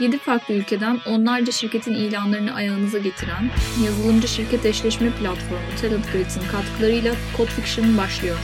7 farklı ülkeden onlarca şirketin ilanlarını ayağınıza getiren yazılımcı şirket eşleşme platformu Talent katkılarıyla Code Fiction başlıyor.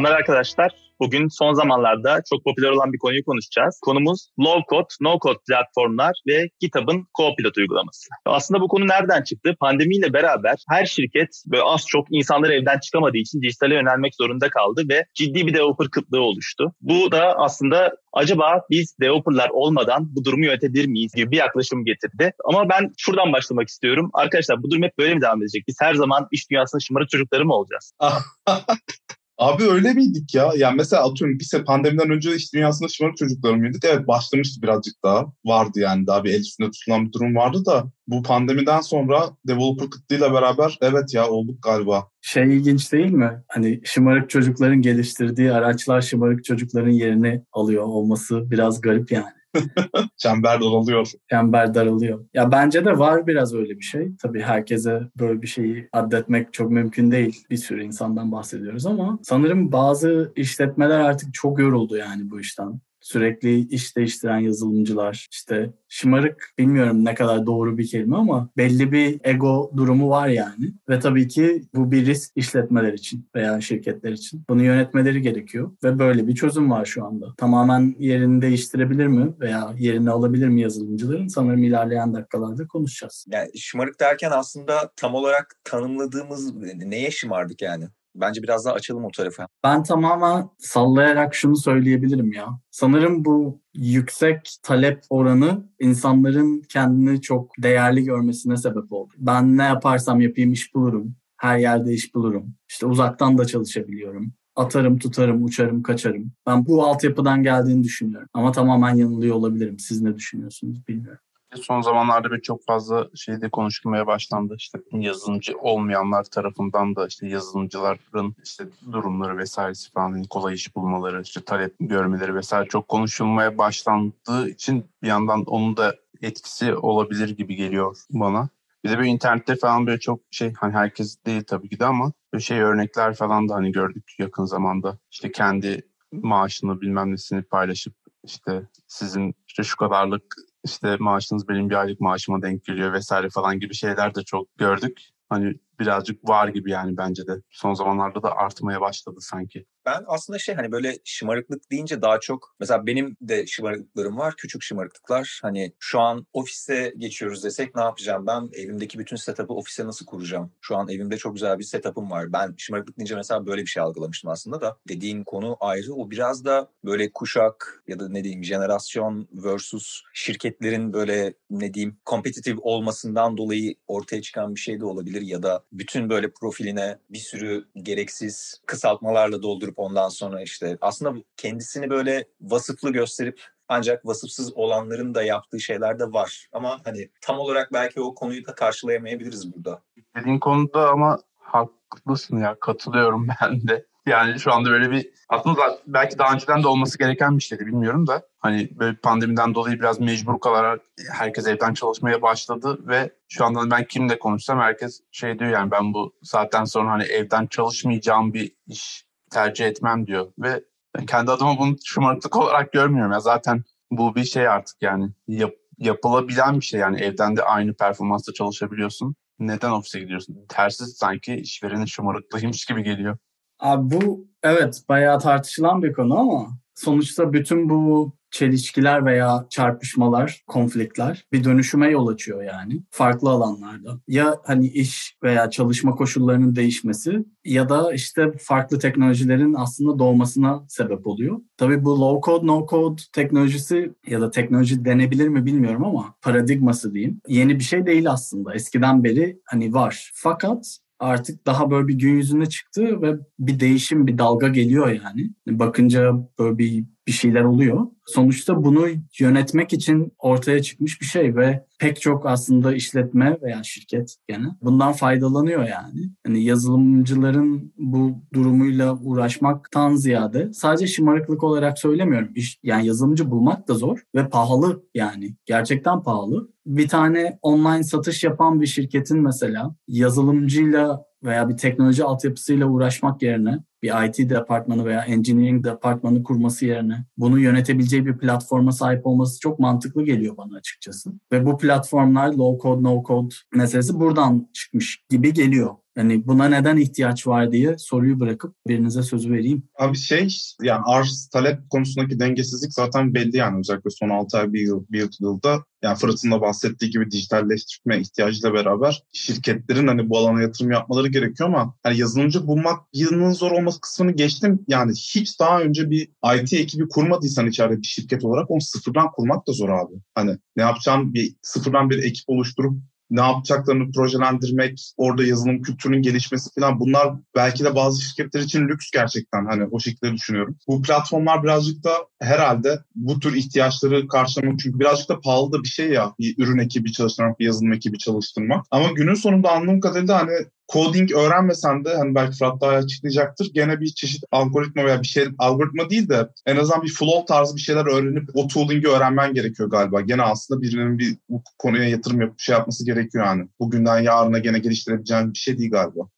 Selamlar arkadaşlar. Bugün son zamanlarda çok popüler olan bir konuyu konuşacağız. Konumuz low code, no code platformlar ve GitHub'ın co-pilot uygulaması. Aslında bu konu nereden çıktı? Pandemiyle beraber her şirket böyle az çok insanlar evden çıkamadığı için dijitale yönelmek zorunda kaldı ve ciddi bir developer kıtlığı oluştu. Bu da aslında acaba biz developerlar olmadan bu durumu yönetebilir miyiz gibi bir yaklaşım getirdi. Ama ben şuradan başlamak istiyorum. Arkadaşlar bu durum hep böyle mi devam edecek? Biz her zaman iş dünyasında şımarık çocukları mı olacağız? Abi öyle miydik ya? Yani mesela atıyorum bir pandemiden önce iş dünyasında şımarık çocuklar mıydık? Evet başlamıştı birazcık daha. Vardı yani daha bir el üstünde tutulan bir durum vardı da bu pandemiden sonra developer kıtlığıyla beraber evet ya olduk galiba. Şey ilginç değil mi? Hani şımarık çocukların geliştirdiği araçlar şımarık çocukların yerini alıyor olması biraz garip yani. Çember daralıyor. Çember daralıyor. Ya bence de var biraz öyle bir şey. Tabii herkese böyle bir şeyi addetmek çok mümkün değil. Bir sürü insandan bahsediyoruz ama sanırım bazı işletmeler artık çok yoruldu yani bu işten sürekli iş değiştiren yazılımcılar, işte şımarık bilmiyorum ne kadar doğru bir kelime ama belli bir ego durumu var yani. Ve tabii ki bu bir risk işletmeler için veya şirketler için. Bunu yönetmeleri gerekiyor ve böyle bir çözüm var şu anda. Tamamen yerini değiştirebilir mi veya yerini alabilir mi yazılımcıların? Sanırım ilerleyen dakikalarda konuşacağız. Yani şımarık derken aslında tam olarak tanımladığımız neye şımardık yani? Bence biraz daha açalım o tarafa. Ben tamamen sallayarak şunu söyleyebilirim ya. Sanırım bu yüksek talep oranı insanların kendini çok değerli görmesine sebep oldu. Ben ne yaparsam yapayım iş bulurum. Her yerde iş bulurum. İşte uzaktan da çalışabiliyorum. Atarım, tutarım, uçarım, kaçarım. Ben bu altyapıdan geldiğini düşünüyorum. Ama tamamen yanılıyor olabilirim. Siz ne düşünüyorsunuz bilmiyorum. Son zamanlarda bir çok fazla şeyde konuşulmaya başlandı. İşte yazılımcı olmayanlar tarafından da işte yazılımcıların işte durumları vesairesi falan hani kolay iş bulmaları, işte talep görmeleri vesaire çok konuşulmaya başlandığı için bir yandan onun da etkisi olabilir gibi geliyor bana. Bir de böyle internette falan böyle çok şey hani herkes değil tabii ki de ama böyle şey örnekler falan da hani gördük yakın zamanda. İşte kendi maaşını bilmem nesini paylaşıp işte sizin işte şu kadarlık işte maaşınız benim bir aylık maaşıma denk geliyor vesaire falan gibi şeyler de çok gördük. Hani birazcık var gibi yani bence de. Son zamanlarda da artmaya başladı sanki. Ben aslında şey hani böyle şımarıklık deyince daha çok mesela benim de şımarıklıklarım var. Küçük şımarıklıklar. Hani şu an ofise geçiyoruz desek ne yapacağım ben? Evimdeki bütün setup'ı ofise nasıl kuracağım? Şu an evimde çok güzel bir setup'ım var. Ben şımarıklık deyince mesela böyle bir şey algılamıştım aslında da. Dediğin konu ayrı. O biraz da böyle kuşak ya da ne diyeyim jenerasyon versus şirketlerin böyle ne diyeyim kompetitif olmasından dolayı ortaya çıkan bir şey de olabilir ya da bütün böyle profiline bir sürü gereksiz kısaltmalarla doldurup ondan sonra işte aslında kendisini böyle vasıflı gösterip ancak vasıfsız olanların da yaptığı şeyler de var. Ama hani tam olarak belki o konuyu da karşılayamayabiliriz burada. Dediğin konuda ama haklısın ya katılıyorum ben de. Yani şu anda böyle bir aslında belki daha önceden de olması gereken bir şeydi bilmiyorum da hani böyle pandemiden dolayı biraz mecbur kalarak herkes evden çalışmaya başladı ve şu anda ben kimle konuşsam herkes şey diyor yani ben bu saatten sonra hani evden çalışmayacağım bir iş tercih etmem diyor ve kendi adıma bunu şımarıklık olarak görmüyorum ya zaten bu bir şey artık yani yap, yapılabilen bir şey yani evden de aynı performansla çalışabiliyorsun. Neden ofise gidiyorsun? Tersi sanki işverenin şımarıklığıymış gibi geliyor. Abi bu evet bayağı tartışılan bir konu ama sonuçta bütün bu çelişkiler veya çarpışmalar, konfliktler bir dönüşüme yol açıyor yani farklı alanlarda. Ya hani iş veya çalışma koşullarının değişmesi ya da işte farklı teknolojilerin aslında doğmasına sebep oluyor. Tabii bu low code, no code teknolojisi ya da teknoloji denebilir mi bilmiyorum ama paradigması diyeyim. Yeni bir şey değil aslında. Eskiden beri hani var. Fakat artık daha böyle bir gün yüzüne çıktı ve bir değişim, bir dalga geliyor yani. Bakınca böyle bir bir şeyler oluyor. Sonuçta bunu yönetmek için ortaya çıkmış bir şey ve pek çok aslında işletme veya şirket gene bundan faydalanıyor yani. Hani yazılımcıların bu durumuyla uğraşmaktan ziyade sadece şımarıklık olarak söylemiyorum. İş, yani yazılımcı bulmak da zor ve pahalı yani. Gerçekten pahalı. Bir tane online satış yapan bir şirketin mesela yazılımcıyla veya bir teknoloji altyapısıyla uğraşmak yerine bir IT departmanı veya engineering departmanı kurması yerine bunu yönetebileceği bir platforma sahip olması çok mantıklı geliyor bana açıkçası. Ve bu platformlar low code no code meselesi buradan çıkmış gibi geliyor. Yani buna neden ihtiyaç var diye soruyu bırakıp birinize sözü vereyim. Abi şey yani arz talep konusundaki dengesizlik zaten belli yani özellikle son 6 ay bir yıl, bir yılda yani Fırat'ın da bahsettiği gibi dijitalleştirme ihtiyacıyla beraber şirketlerin hani bu alana yatırım yapmaları gerekiyor ama hani yazılımcı bulmak yılının zor olması kısmını geçtim. Yani hiç daha önce bir IT ekibi kurmadıysan içeride bir şirket olarak onu sıfırdan kurmak da zor abi. Hani ne yapacağım bir sıfırdan bir ekip oluşturup ne yapacaklarını projelendirmek, orada yazılım kültürünün gelişmesi falan bunlar belki de bazı şirketler için lüks gerçekten hani o şekilde düşünüyorum. Bu platformlar birazcık da herhalde bu tür ihtiyaçları karşılamak çünkü birazcık da pahalı da bir şey ya bir ürün ekibi çalıştırmak, bir yazılım ekibi çalıştırmak. Ama günün sonunda anladığım kadarıyla hani coding öğrenmesen de hani belki Fırat daha açıklayacaktır. Gene bir çeşit algoritma veya bir şey algoritma değil de en azından bir flow tarzı bir şeyler öğrenip o tooling'i öğrenmen gerekiyor galiba. Gene aslında birinin bir bu konuya yatırım yapıp şey yapması gerekiyor yani. Bugünden yarına gene geliştirebileceğin bir şey değil galiba.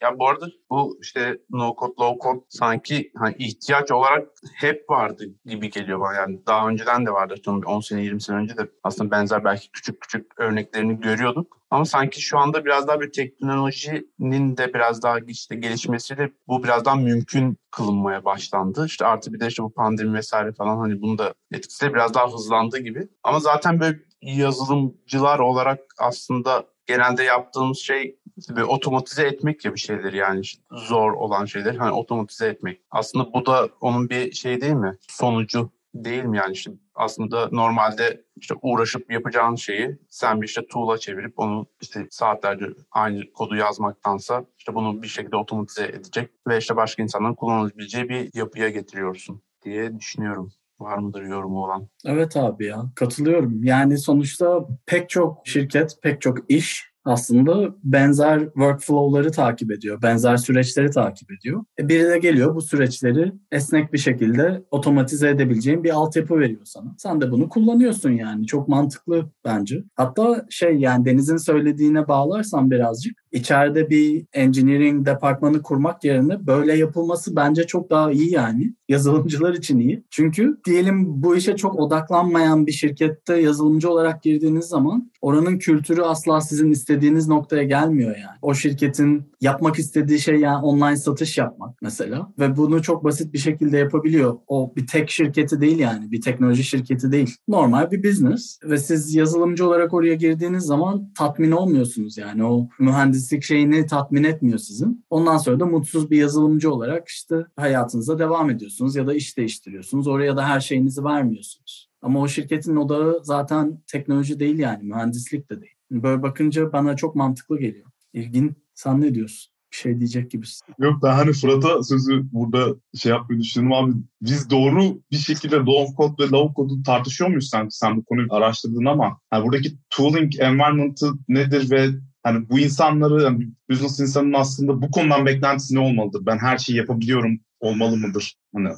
Ya bu arada bu işte no code, low code sanki hani ihtiyaç olarak hep vardı gibi geliyor bana. Yani daha önceden de vardı. Son 10 sene 20 sene önce de aslında benzer belki küçük küçük örneklerini görüyorduk. Ama sanki şu anda biraz daha bir teknolojinin de biraz daha işte gelişmesiyle bu biraz daha mümkün kılınmaya başlandı. İşte artı bir de işte bu pandemi vesaire falan hani bunu da etkisiyle biraz daha hızlandı gibi. Ama zaten böyle yazılımcılar olarak aslında genelde yaptığımız şey böyle otomatize etmek ya bir şeyleri yani zor olan şeyleri hani otomatize etmek. Aslında bu da onun bir şey değil mi? Sonucu değil mi yani işte aslında normalde işte uğraşıp yapacağın şeyi sen bir işte tool'a çevirip onu işte saatlerce aynı kodu yazmaktansa işte bunu bir şekilde otomatize edecek ve işte başka insanların kullanabileceği bir yapıya getiriyorsun diye düşünüyorum. Var mıdır yorumu olan? Evet abi ya katılıyorum. Yani sonuçta pek çok şirket, pek çok iş aslında benzer workflow'ları takip ediyor, benzer süreçleri takip ediyor. E biri de geliyor bu süreçleri esnek bir şekilde otomatize edebileceğin bir altyapı veriyor sana. Sen de bunu kullanıyorsun yani. Çok mantıklı bence. Hatta şey yani Deniz'in söylediğine bağlarsam birazcık içeride bir engineering departmanı kurmak yerine böyle yapılması bence çok daha iyi yani. Yazılımcılar için iyi. Çünkü diyelim bu işe çok odaklanmayan bir şirkette yazılımcı olarak girdiğiniz zaman oranın kültürü asla sizin istediğiniz noktaya gelmiyor yani. O şirketin yapmak istediği şey yani online satış yapmak mesela ve bunu çok basit bir şekilde yapabiliyor. O bir tek şirketi değil yani bir teknoloji şirketi değil. Normal bir business ve siz yazılımcı olarak oraya girdiğiniz zaman tatmin olmuyorsunuz yani o mühendislik şeyini tatmin etmiyor sizin. Ondan sonra da mutsuz bir yazılımcı olarak işte hayatınıza devam ediyorsunuz ya da iş değiştiriyorsunuz. Oraya da her şeyinizi vermiyorsunuz. Ama o şirketin odağı zaten teknoloji değil yani mühendislik de değil. Böyle bakınca bana çok mantıklı geliyor. İlgin sen ne diyorsun? Bir şey diyecek gibisin. Yok ben hani Fırat'a sözü burada şey yapmayı düşündüm abi. Biz doğru bir şekilde low code ve low code'u tartışıyor muyuz sen? Sen bu konuyu araştırdın ama hani buradaki tooling environment'ı nedir ve hani bu insanları yani business insanının aslında bu konudan beklentisi ne olmalıdır? Ben her şeyi yapabiliyorum olmalı mıdır? Hani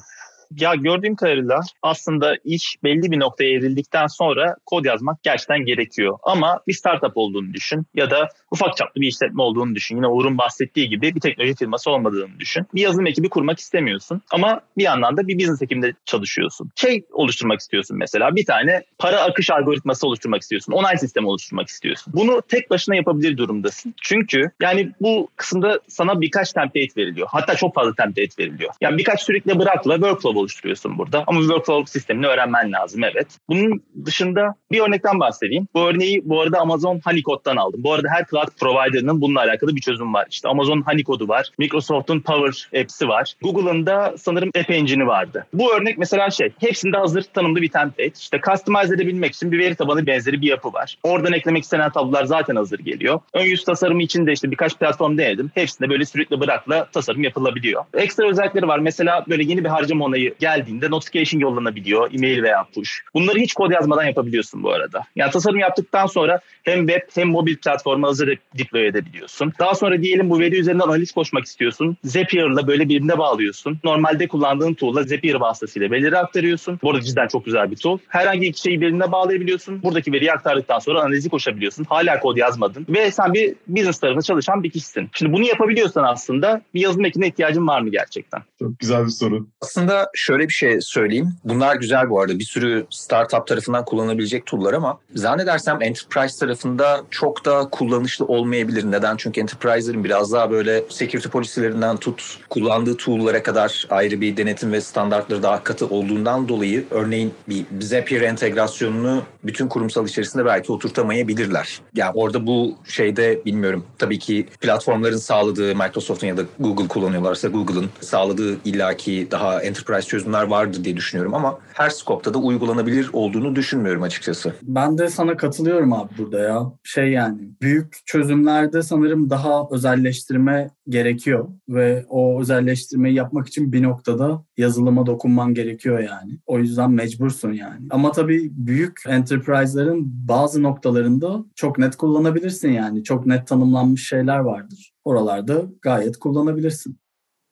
ya gördüğüm kadarıyla aslında iş belli bir noktaya evrildikten sonra kod yazmak gerçekten gerekiyor. Ama bir startup olduğunu düşün ya da ufak çaplı bir işletme olduğunu düşün. Yine Uğur'un bahsettiği gibi bir teknoloji firması olmadığını düşün. Bir yazılım ekibi kurmak istemiyorsun ama bir yandan da bir business ekibinde çalışıyorsun. Şey oluşturmak istiyorsun mesela bir tane para akış algoritması oluşturmak istiyorsun. Onay sistemi oluşturmak istiyorsun. Bunu tek başına yapabilir durumdasın. Çünkü yani bu kısımda sana birkaç template veriliyor. Hatta çok fazla template veriliyor. Yani birkaç sürekli bırakla workflow oluşturuyorsun burada. Ama workflow sistemini öğrenmen lazım evet. Bunun dışında bir örnekten bahsedeyim. Bu örneği bu arada Amazon Honeycode'dan aldım. Bu arada her cloud provider'ının bununla alakalı bir çözüm var. İşte Amazon Honeycode'u var. Microsoft'un Power Apps'i var. Google'ın da sanırım App Engine'i vardı. Bu örnek mesela şey, hepsinde hazır tanımlı bir template. İşte customize edebilmek için bir veri tabanı benzeri bir yapı var. Oradan eklemek istenen tablolar zaten hazır geliyor. Ön yüz tasarımı için de işte birkaç platform denedim. Hepsinde böyle sürekli bırakla tasarım yapılabiliyor. Ekstra özellikleri var. Mesela böyle yeni bir harcama onayı olayı geldiğinde notification yollanabiliyor. E-mail veya push. Bunları hiç kod yazmadan yapabiliyorsun bu arada. Yani tasarım yaptıktan sonra hem web hem mobil platforma hazır deploy edebiliyorsun. Daha sonra diyelim bu veri üzerinden analiz koşmak istiyorsun. Zapier'la böyle birbirine bağlıyorsun. Normalde kullandığın tool'la Zapier vasıtasıyla verileri aktarıyorsun. Bu arada cidden çok güzel bir tool. Herhangi iki şeyi birbirine bağlayabiliyorsun. Buradaki veriyi aktardıktan sonra analizi koşabiliyorsun. Hala kod yazmadın. Ve sen bir business tarafında çalışan bir kişisin. Şimdi bunu yapabiliyorsan aslında bir yazılım ekibine ihtiyacın var mı gerçekten? Çok güzel bir soru. Aslında şöyle bir şey söyleyeyim. Bunlar güzel bu arada. Bir sürü startup tarafından kullanılabilecek tool'lar ama zannedersem enterprise tarafında çok da kullanışlı olmayabilir. Neden? Çünkü enterprise'lerin biraz daha böyle security polisilerinden tut, kullandığı tool'lara kadar ayrı bir denetim ve standartları daha katı olduğundan dolayı örneğin bir Zapier entegrasyonunu bütün kurumsal içerisinde belki oturtamayabilirler. Yani orada bu şeyde bilmiyorum. Tabii ki platformların sağladığı Microsoft'un ya da Google kullanıyorlarsa Google'ın sağladığı illaki daha enterprise çözümler vardır diye düşünüyorum ama her skopta da uygulanabilir olduğunu düşünmüyorum açıkçası. Ben de sana katılıyorum abi burada ya. Şey yani büyük çözümlerde sanırım daha özelleştirme gerekiyor ve o özelleştirmeyi yapmak için bir noktada yazılıma dokunman gerekiyor yani. O yüzden mecbursun yani. Ama tabii büyük enterprise'ların bazı noktalarında çok net kullanabilirsin yani. Çok net tanımlanmış şeyler vardır. Oralarda gayet kullanabilirsin.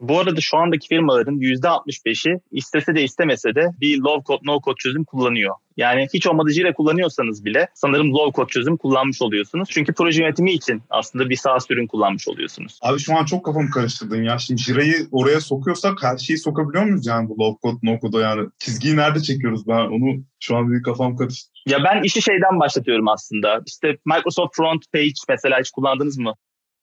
Bu arada şu andaki firmaların %65'i istese de istemese de bir low code no code çözüm kullanıyor. Yani hiç olmadı Jira kullanıyorsanız bile sanırım low code çözüm kullanmış oluyorsunuz. Çünkü proje yönetimi için aslında bir SaaS ürün kullanmış oluyorsunuz. Abi şu an çok kafamı karıştırdın ya. Şimdi Jira'yı oraya sokuyorsak her şeyi sokabiliyor muyuz yani bu low code no code'a yani? Çizgiyi nerede çekiyoruz ben onu şu an bir kafam karıştı. Ya ben işi şeyden başlatıyorum aslında. İşte Microsoft Front Page mesela hiç kullandınız mı?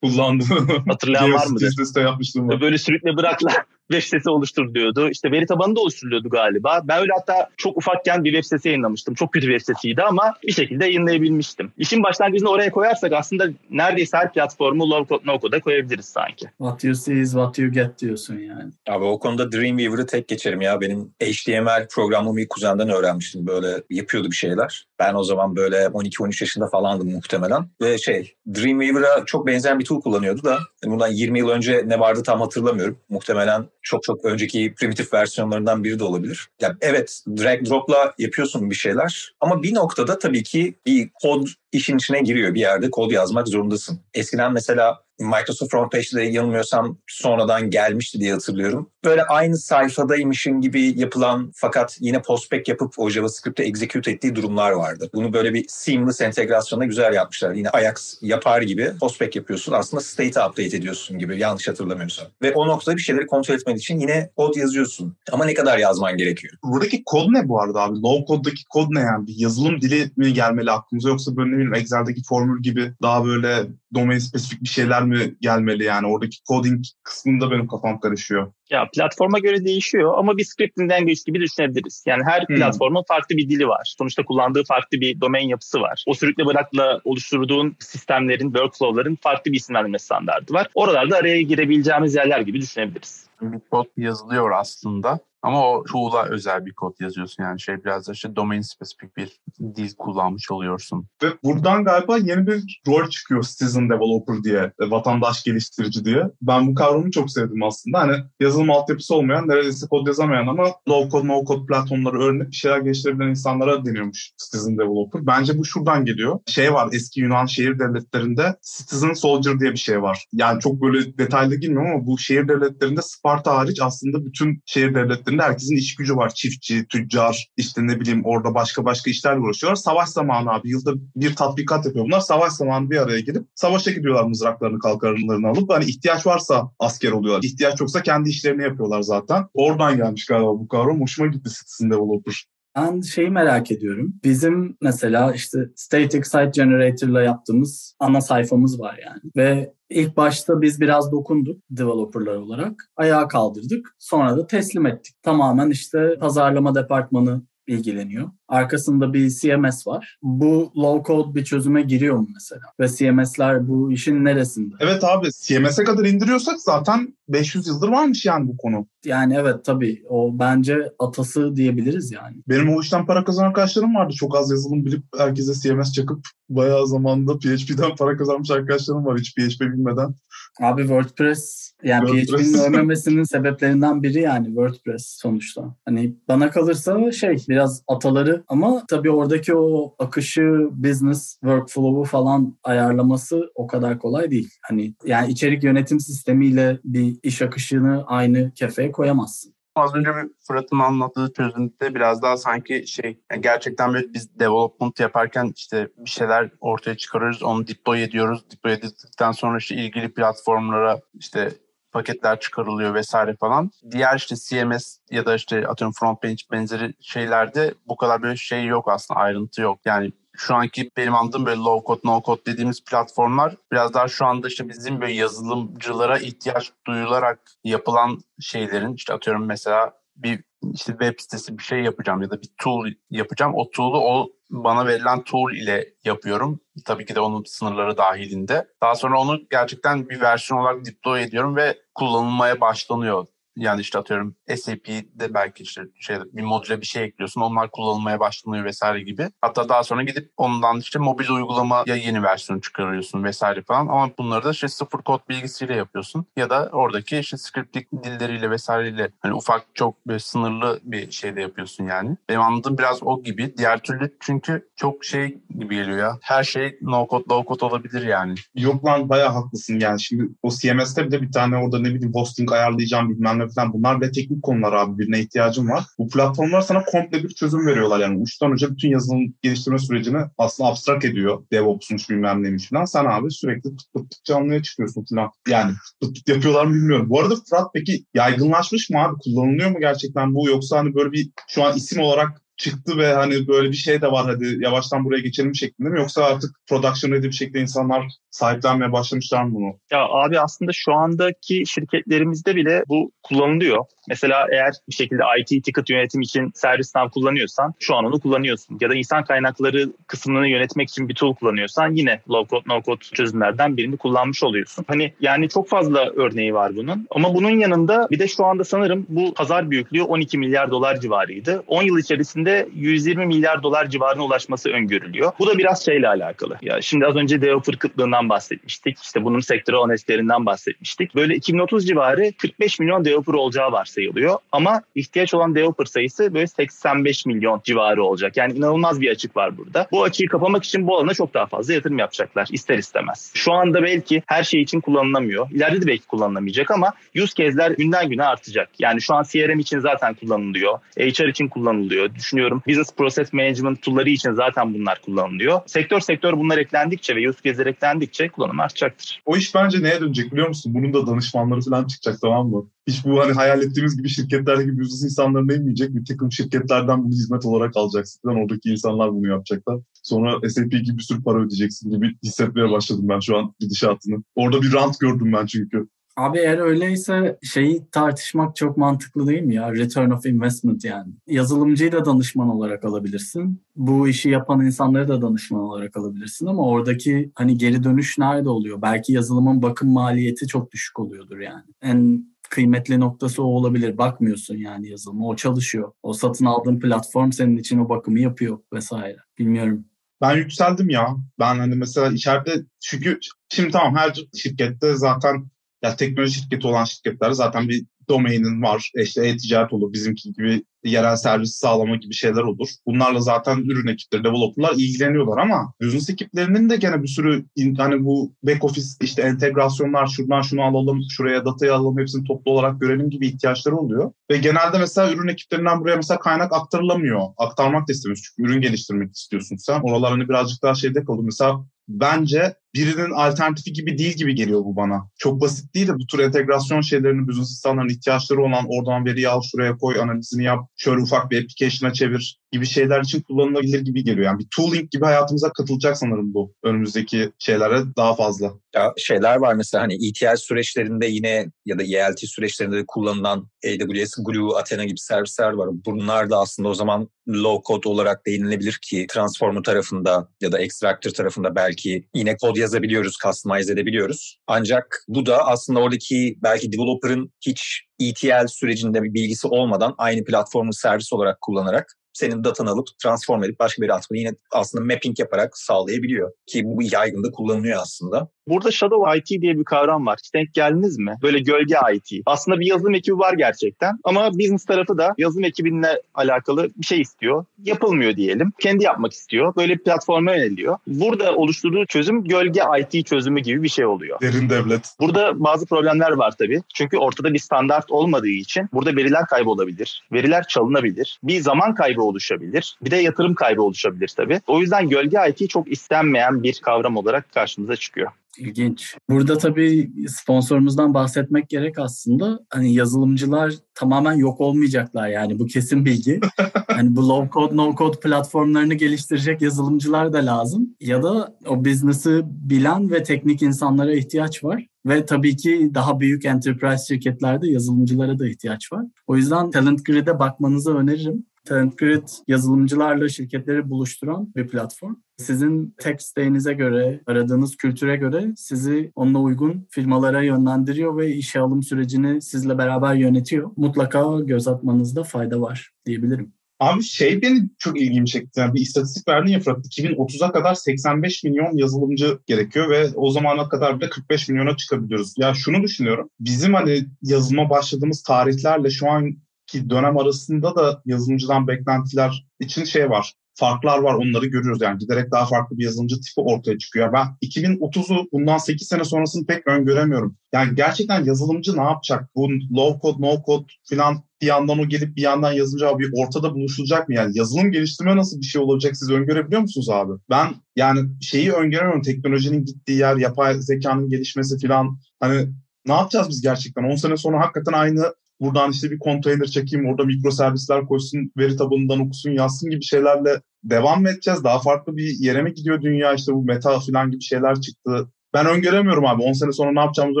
Kullandım. Hatırlayan var yapmıştım. Var. Böyle sürükle bırakla web sitesi oluştur diyordu. İşte veri tabanı da oluşturuluyordu galiba. Ben öyle hatta çok ufakken bir web sitesi yayınlamıştım. Çok kötü bir web sitesiydi ama bir şekilde yayınlayabilmiştim. İşin başlangıcını oraya koyarsak aslında neredeyse her platformu low code no code'a koyabiliriz sanki. What you see is what you get diyorsun yani. Abi o konuda Dreamweaver'ı tek geçerim ya. Benim HTML programlamayı kuzenden öğrenmiştim. Böyle yapıyordu bir şeyler. Ben o zaman böyle 12-13 yaşında falandım muhtemelen. Ve şey Dreamweaver'a çok benzeyen bir tool kullanıyordu da bundan 20 yıl önce ne vardı tam hatırlamıyorum. Muhtemelen çok çok önceki primitif versiyonlarından biri de olabilir. Yani evet drag drop'la yapıyorsun bir şeyler ama bir noktada tabii ki bir kod işin içine giriyor. Bir yerde kod yazmak zorundasın. Eskiden mesela Microsoft Frontpage'de yanılmıyorsam sonradan gelmişti diye hatırlıyorum. Böyle aynı sayfadaymışın gibi yapılan fakat yine postback yapıp o JavaScript'te execute ettiği durumlar vardı. Bunu böyle bir seamless entegrasyonla güzel yapmışlar. Yine Ajax yapar gibi postback yapıyorsun. Aslında state'i update ediyorsun gibi yanlış hatırlamıyorsam. Ve o noktada bir şeyleri kontrol etmen için yine kod yazıyorsun. Ama ne kadar yazman gerekiyor? Buradaki kod ne bu arada abi? Low code'daki kod ne yani? Bir yazılım dili mi gelmeli aklımıza yoksa böyle bileyim Excel'deki formül gibi daha böyle domain spesifik bir şeyler mi gelmeli yani? Oradaki coding kısmında benim kafam karışıyor. Ya platforma göre değişiyor ama bir scripting language gibi düşünebiliriz. Yani her hmm. platformun farklı bir dili var. Sonuçta kullandığı farklı bir domain yapısı var. O sürükle bırakla oluşturduğun sistemlerin, workflow'ların farklı bir isimlendirme standardı var. Oralarda araya girebileceğimiz yerler gibi düşünebiliriz. Bir kod yazılıyor aslında ama o tool'a özel bir kod yazıyorsun yani şey biraz da işte domain spesifik bir dil kullanmış oluyorsun. Ve buradan galiba yeni bir rol çıkıyor citizen developer diye, e, vatandaş geliştirici diye. Ben bu kavramı çok sevdim aslında. Hani yazılım altyapısı olmayan, neredeyse kod yazamayan ama low code, no code platformları öğrenip bir şeyler geliştirebilen insanlara deniyormuş citizen developer. Bence bu şuradan geliyor. Şey var eski Yunan şehir devletlerinde citizen soldier diye bir şey var. Yani çok böyle detaylı girmiyorum ama bu şehir devletlerinde Sparta hariç aslında bütün şehir devletleri sektöründe herkesin iş gücü var. Çiftçi, tüccar, işte ne bileyim orada başka başka işlerle uğraşıyorlar. Savaş zamanı abi yılda bir tatbikat yapıyor bunlar. Savaş zamanı bir araya gelip savaşa gidiyorlar mızraklarını kalkarlarını alıp. Hani ihtiyaç varsa asker oluyorlar. İhtiyaç yoksa kendi işlerini yapıyorlar zaten. Oradan gelmiş galiba bu kavram. Hoşuma gitti Citizen Developer. Ben şeyi merak ediyorum. Bizim mesela işte Static Site Generator'la yaptığımız ana sayfamız var yani. Ve ilk başta biz biraz dokunduk developerlar olarak. Ayağa kaldırdık. Sonra da teslim ettik. Tamamen işte pazarlama departmanı ilgileniyor. Arkasında bir CMS var. Bu low code bir çözüme giriyor mu mesela? Ve CMS'ler bu işin neresinde? Evet abi CMS'e kadar indiriyorsak zaten 500 yıldır varmış yani bu konu. Yani evet tabii o bence atası diyebiliriz yani. Benim o işten para kazanan arkadaşlarım vardı. Çok az yazılım bilip herkese CMS çakıp bayağı zamanda PHP'den para kazanmış arkadaşlarım var hiç PHP bilmeden. Abi WordPress yani WordPress. PHP'nin ölmemesinin sebeplerinden biri yani WordPress sonuçta. Hani bana kalırsa şey biraz ataları ama tabii oradaki o akışı, business workflow'u falan ayarlaması o kadar kolay değil. Hani yani içerik yönetim sistemiyle bir iş akışını aynı kefeye koyamazsın. Az önce Fırat'ın anlattığı çözümde biraz daha sanki şey yani gerçekten böyle biz development yaparken işte bir şeyler ortaya çıkarıyoruz onu deploy ediyoruz. Deploy edildikten sonra işte ilgili platformlara işte paketler çıkarılıyor vesaire falan. Diğer işte CMS ya da işte atıyorum front page benzeri şeylerde bu kadar böyle şey yok aslında ayrıntı yok. Yani şu anki benim anladığım böyle low code, no code dediğimiz platformlar biraz daha şu anda işte bizim böyle yazılımcılara ihtiyaç duyularak yapılan şeylerin işte atıyorum mesela bir işte web sitesi bir şey yapacağım ya da bir tool yapacağım. O tool'u o bana verilen tool ile yapıyorum. Tabii ki de onun sınırları dahilinde. Daha sonra onu gerçekten bir versiyon olarak deploy ediyorum ve kullanılmaya başlanıyor. Yani işte atıyorum SAP'de belki işte şey, bir modüle bir şey ekliyorsun. Onlar kullanılmaya başlanıyor vesaire gibi. Hatta daha sonra gidip ondan işte mobil uygulamaya yeni versiyon çıkarıyorsun vesaire falan. Ama bunları da işte sıfır kod bilgisiyle yapıyorsun. Ya da oradaki işte scripting dilleriyle vesaireyle hani ufak çok böyle sınırlı bir şeyde yapıyorsun yani. Benim anladığım biraz o gibi. Diğer türlü çünkü çok şey gibi geliyor ya. Her şey no code, low code olabilir yani. Yok lan bayağı haklısın yani. Şimdi o CMS'te bir de bir tane orada ne bileyim hosting ayarlayacağım bilmem ne falan. Bunlar bile teknik konular abi. Birine ihtiyacın var. Bu platformlar sana komple bir çözüm veriyorlar yani. Uçtan uca bütün yazılım geliştirme sürecini aslında abstrak ediyor. DevOps'muş bilmem neymiş falan. Sen abi sürekli tık tık tık canlıya çıkıyorsun falan. Yani tık tık yapıyorlar mı bilmiyorum. Bu arada Fırat peki yaygınlaşmış mı abi? Kullanılıyor mu gerçekten bu? Yoksa hani böyle bir şu an isim olarak çıktı ve hani böyle bir şey de var hadi yavaştan buraya geçelim şeklinde mi? Yoksa artık production ready bir şekilde insanlar sahiplenmeye başlamışlar mı bunu? Ya abi aslında şu andaki şirketlerimizde bile bu kullanılıyor. Mesela eğer bir şekilde IT ticket yönetim için ServiceNow kullanıyorsan şu an onu kullanıyorsun. Ya da insan kaynakları kısmını yönetmek için bir tool kullanıyorsan yine low code no code çözümlerden birini kullanmış oluyorsun. Hani yani çok fazla örneği var bunun. Ama bunun yanında bir de şu anda sanırım bu pazar büyüklüğü 12 milyar dolar civarıydı. 10 yıl içerisinde 120 milyar dolar civarına ulaşması öngörülüyor. Bu da biraz şeyle alakalı. Ya şimdi az önce developer kıtlığından bahsetmiştik. İşte bunun sektörel analizlerinden bahsetmiştik. Böyle 2030 civarı 45 milyon developer olacağı varsayılıyor. Ama ihtiyaç olan developer sayısı böyle 85 milyon civarı olacak. Yani inanılmaz bir açık var burada. Bu açığı kapamak için bu alana çok daha fazla yatırım yapacaklar ister istemez. Şu anda belki her şey için kullanılamıyor. İleride de belki kullanılamayacak ama use case'ler günden güne artacak. Yani şu an CRM için zaten kullanılıyor. HR için kullanılıyor. Düşünüyorum business process management tool'ları için zaten bunlar kullanılıyor. Sektör sektör bunlar eklendikçe ve use case'ler eklendikçe kullanım artacaktır. O iş bence neye dönecek biliyor musun? Bunun da danışmanları falan çıkacak tamam mı? Hiç bu hani hayal ettiğimiz gibi şirketler gibi business insanlarına inmeyecek. Bir takım şirketlerden bunu hizmet olarak alacaksın. Falan. Oradaki insanlar bunu yapacaklar. Sonra SAP gibi bir sürü para ödeyeceksin gibi hissetmeye başladım ben şu an gidişatını. Orada bir rant gördüm ben çünkü. Abi eğer öyleyse şeyi tartışmak çok mantıklı değil mi ya? Return of investment yani. Yazılımcıyı da danışman olarak alabilirsin. Bu işi yapan insanları da danışman olarak alabilirsin ama oradaki hani geri dönüş nerede oluyor? Belki yazılımın bakım maliyeti çok düşük oluyordur yani. En kıymetli noktası o olabilir. Bakmıyorsun yani yazılıma. O çalışıyor. O satın aldığın platform senin için o bakımı yapıyor vesaire. Bilmiyorum. Ben yükseldim ya. Ben hani mesela içeride çünkü şimdi tamam her şirkette zaten ya teknoloji şirketi olan şirketler zaten bir domainin var. İşte e-ticaret olur bizimki gibi yerel servis sağlama gibi şeyler olur. Bunlarla zaten ürün ekipleri, developerlar ilgileniyorlar ama business ekiplerinin de gene bir sürü hani bu back office işte entegrasyonlar şuradan şunu alalım, şuraya datayı alalım, hepsini toplu olarak görelim gibi ihtiyaçları oluyor. Ve genelde mesela ürün ekiplerinden buraya mesela kaynak aktarılamıyor. Aktarmak da istemiyorsun çünkü ürün geliştirmek istiyorsun sen. Oralar hani birazcık daha şeyde kalıyor. Mesela bence birinin alternatifi gibi değil gibi geliyor bu bana. Çok basit değil de bu tür entegrasyon şeylerini business insanların ihtiyaçları olan oradan veriyi al şuraya koy analizini yap şöyle ufak bir application'a çevir gibi şeyler için kullanılabilir gibi geliyor. Yani bir tooling gibi hayatımıza katılacak sanırım bu önümüzdeki şeylere daha fazla. Ya şeyler var mesela hani ETL süreçlerinde yine ya da ELT süreçlerinde de kullanılan AWS Glue, Athena gibi servisler var. Bunlar da aslında o zaman low code olarak değinilebilir ki Transformer tarafında ya da Extractor tarafında belki yine kod yazabiliyoruz, customize edebiliyoruz. Ancak bu da aslında oradaki belki developer'ın hiç ETL sürecinde bir bilgisi olmadan aynı platformu servis olarak kullanarak senin datanı alıp transform edip başka bir atmayı yine aslında mapping yaparak sağlayabiliyor. Ki bu yaygın da kullanılıyor aslında. Burada Shadow IT diye bir kavram var. Hiç denk geldiniz mi? Böyle gölge IT. Aslında bir yazılım ekibi var gerçekten. Ama business tarafı da yazılım ekibinle alakalı bir şey istiyor. Yapılmıyor diyelim. Kendi yapmak istiyor. Böyle bir platforma yöneliyor. Burada oluşturduğu çözüm gölge IT çözümü gibi bir şey oluyor. Derin devlet. Burada bazı problemler var tabii. Çünkü ortada bir standart olmadığı için burada veriler kaybolabilir. Veriler çalınabilir. Bir zaman kaybı oluşabilir. Bir de yatırım kaybı oluşabilir tabii. O yüzden gölge IT çok istenmeyen bir kavram olarak karşımıza çıkıyor. İlginç. Burada tabii sponsorumuzdan bahsetmek gerek aslında. Hani yazılımcılar tamamen yok olmayacaklar yani bu kesin bilgi. hani bu low code no code platformlarını geliştirecek yazılımcılar da lazım. Ya da o business'ı bilen ve teknik insanlara ihtiyaç var. Ve tabii ki daha büyük enterprise şirketlerde yazılımcılara da ihtiyaç var. O yüzden Talent Grid'e bakmanızı öneririm. Talent Grid yazılımcılarla şirketleri buluşturan bir platform. Sizin tek steğinize göre, aradığınız kültüre göre sizi onunla uygun firmalara yönlendiriyor ve işe alım sürecini sizle beraber yönetiyor. Mutlaka göz atmanızda fayda var diyebilirim. Abi şey beni çok ilgimi çekti. Yani bir istatistik verdin ya Fırat. 2030'a kadar 85 milyon yazılımcı gerekiyor ve o zamana kadar bile 45 milyona çıkabiliyoruz. Ya şunu düşünüyorum. Bizim hani yazılıma başladığımız tarihlerle şu an ki dönem arasında da yazılımcıdan beklentiler için şey var. Farklar var onları görüyoruz yani giderek daha farklı bir yazılımcı tipi ortaya çıkıyor. Ben 2030'u bundan 8 sene sonrasını pek öngöremiyorum. Yani gerçekten yazılımcı ne yapacak? Bu low code, no code falan bir yandan o gelip bir yandan yazılımcı abi ortada buluşulacak mı? Yani yazılım geliştirme nasıl bir şey olacak siz öngörebiliyor musunuz abi? Ben yani şeyi öngöremiyorum teknolojinin gittiği yer, yapay zekanın gelişmesi falan. Hani ne yapacağız biz gerçekten? 10 sene sonra hakikaten aynı buradan işte bir konteyner çekeyim, orada mikroservisler koysun, veri tabanından okusun, yazsın gibi şeylerle devam mı edeceğiz? Daha farklı bir yere mi gidiyor dünya? İşte bu meta falan gibi şeyler çıktı. Ben öngöremiyorum abi. 10 sene sonra ne yapacağımızı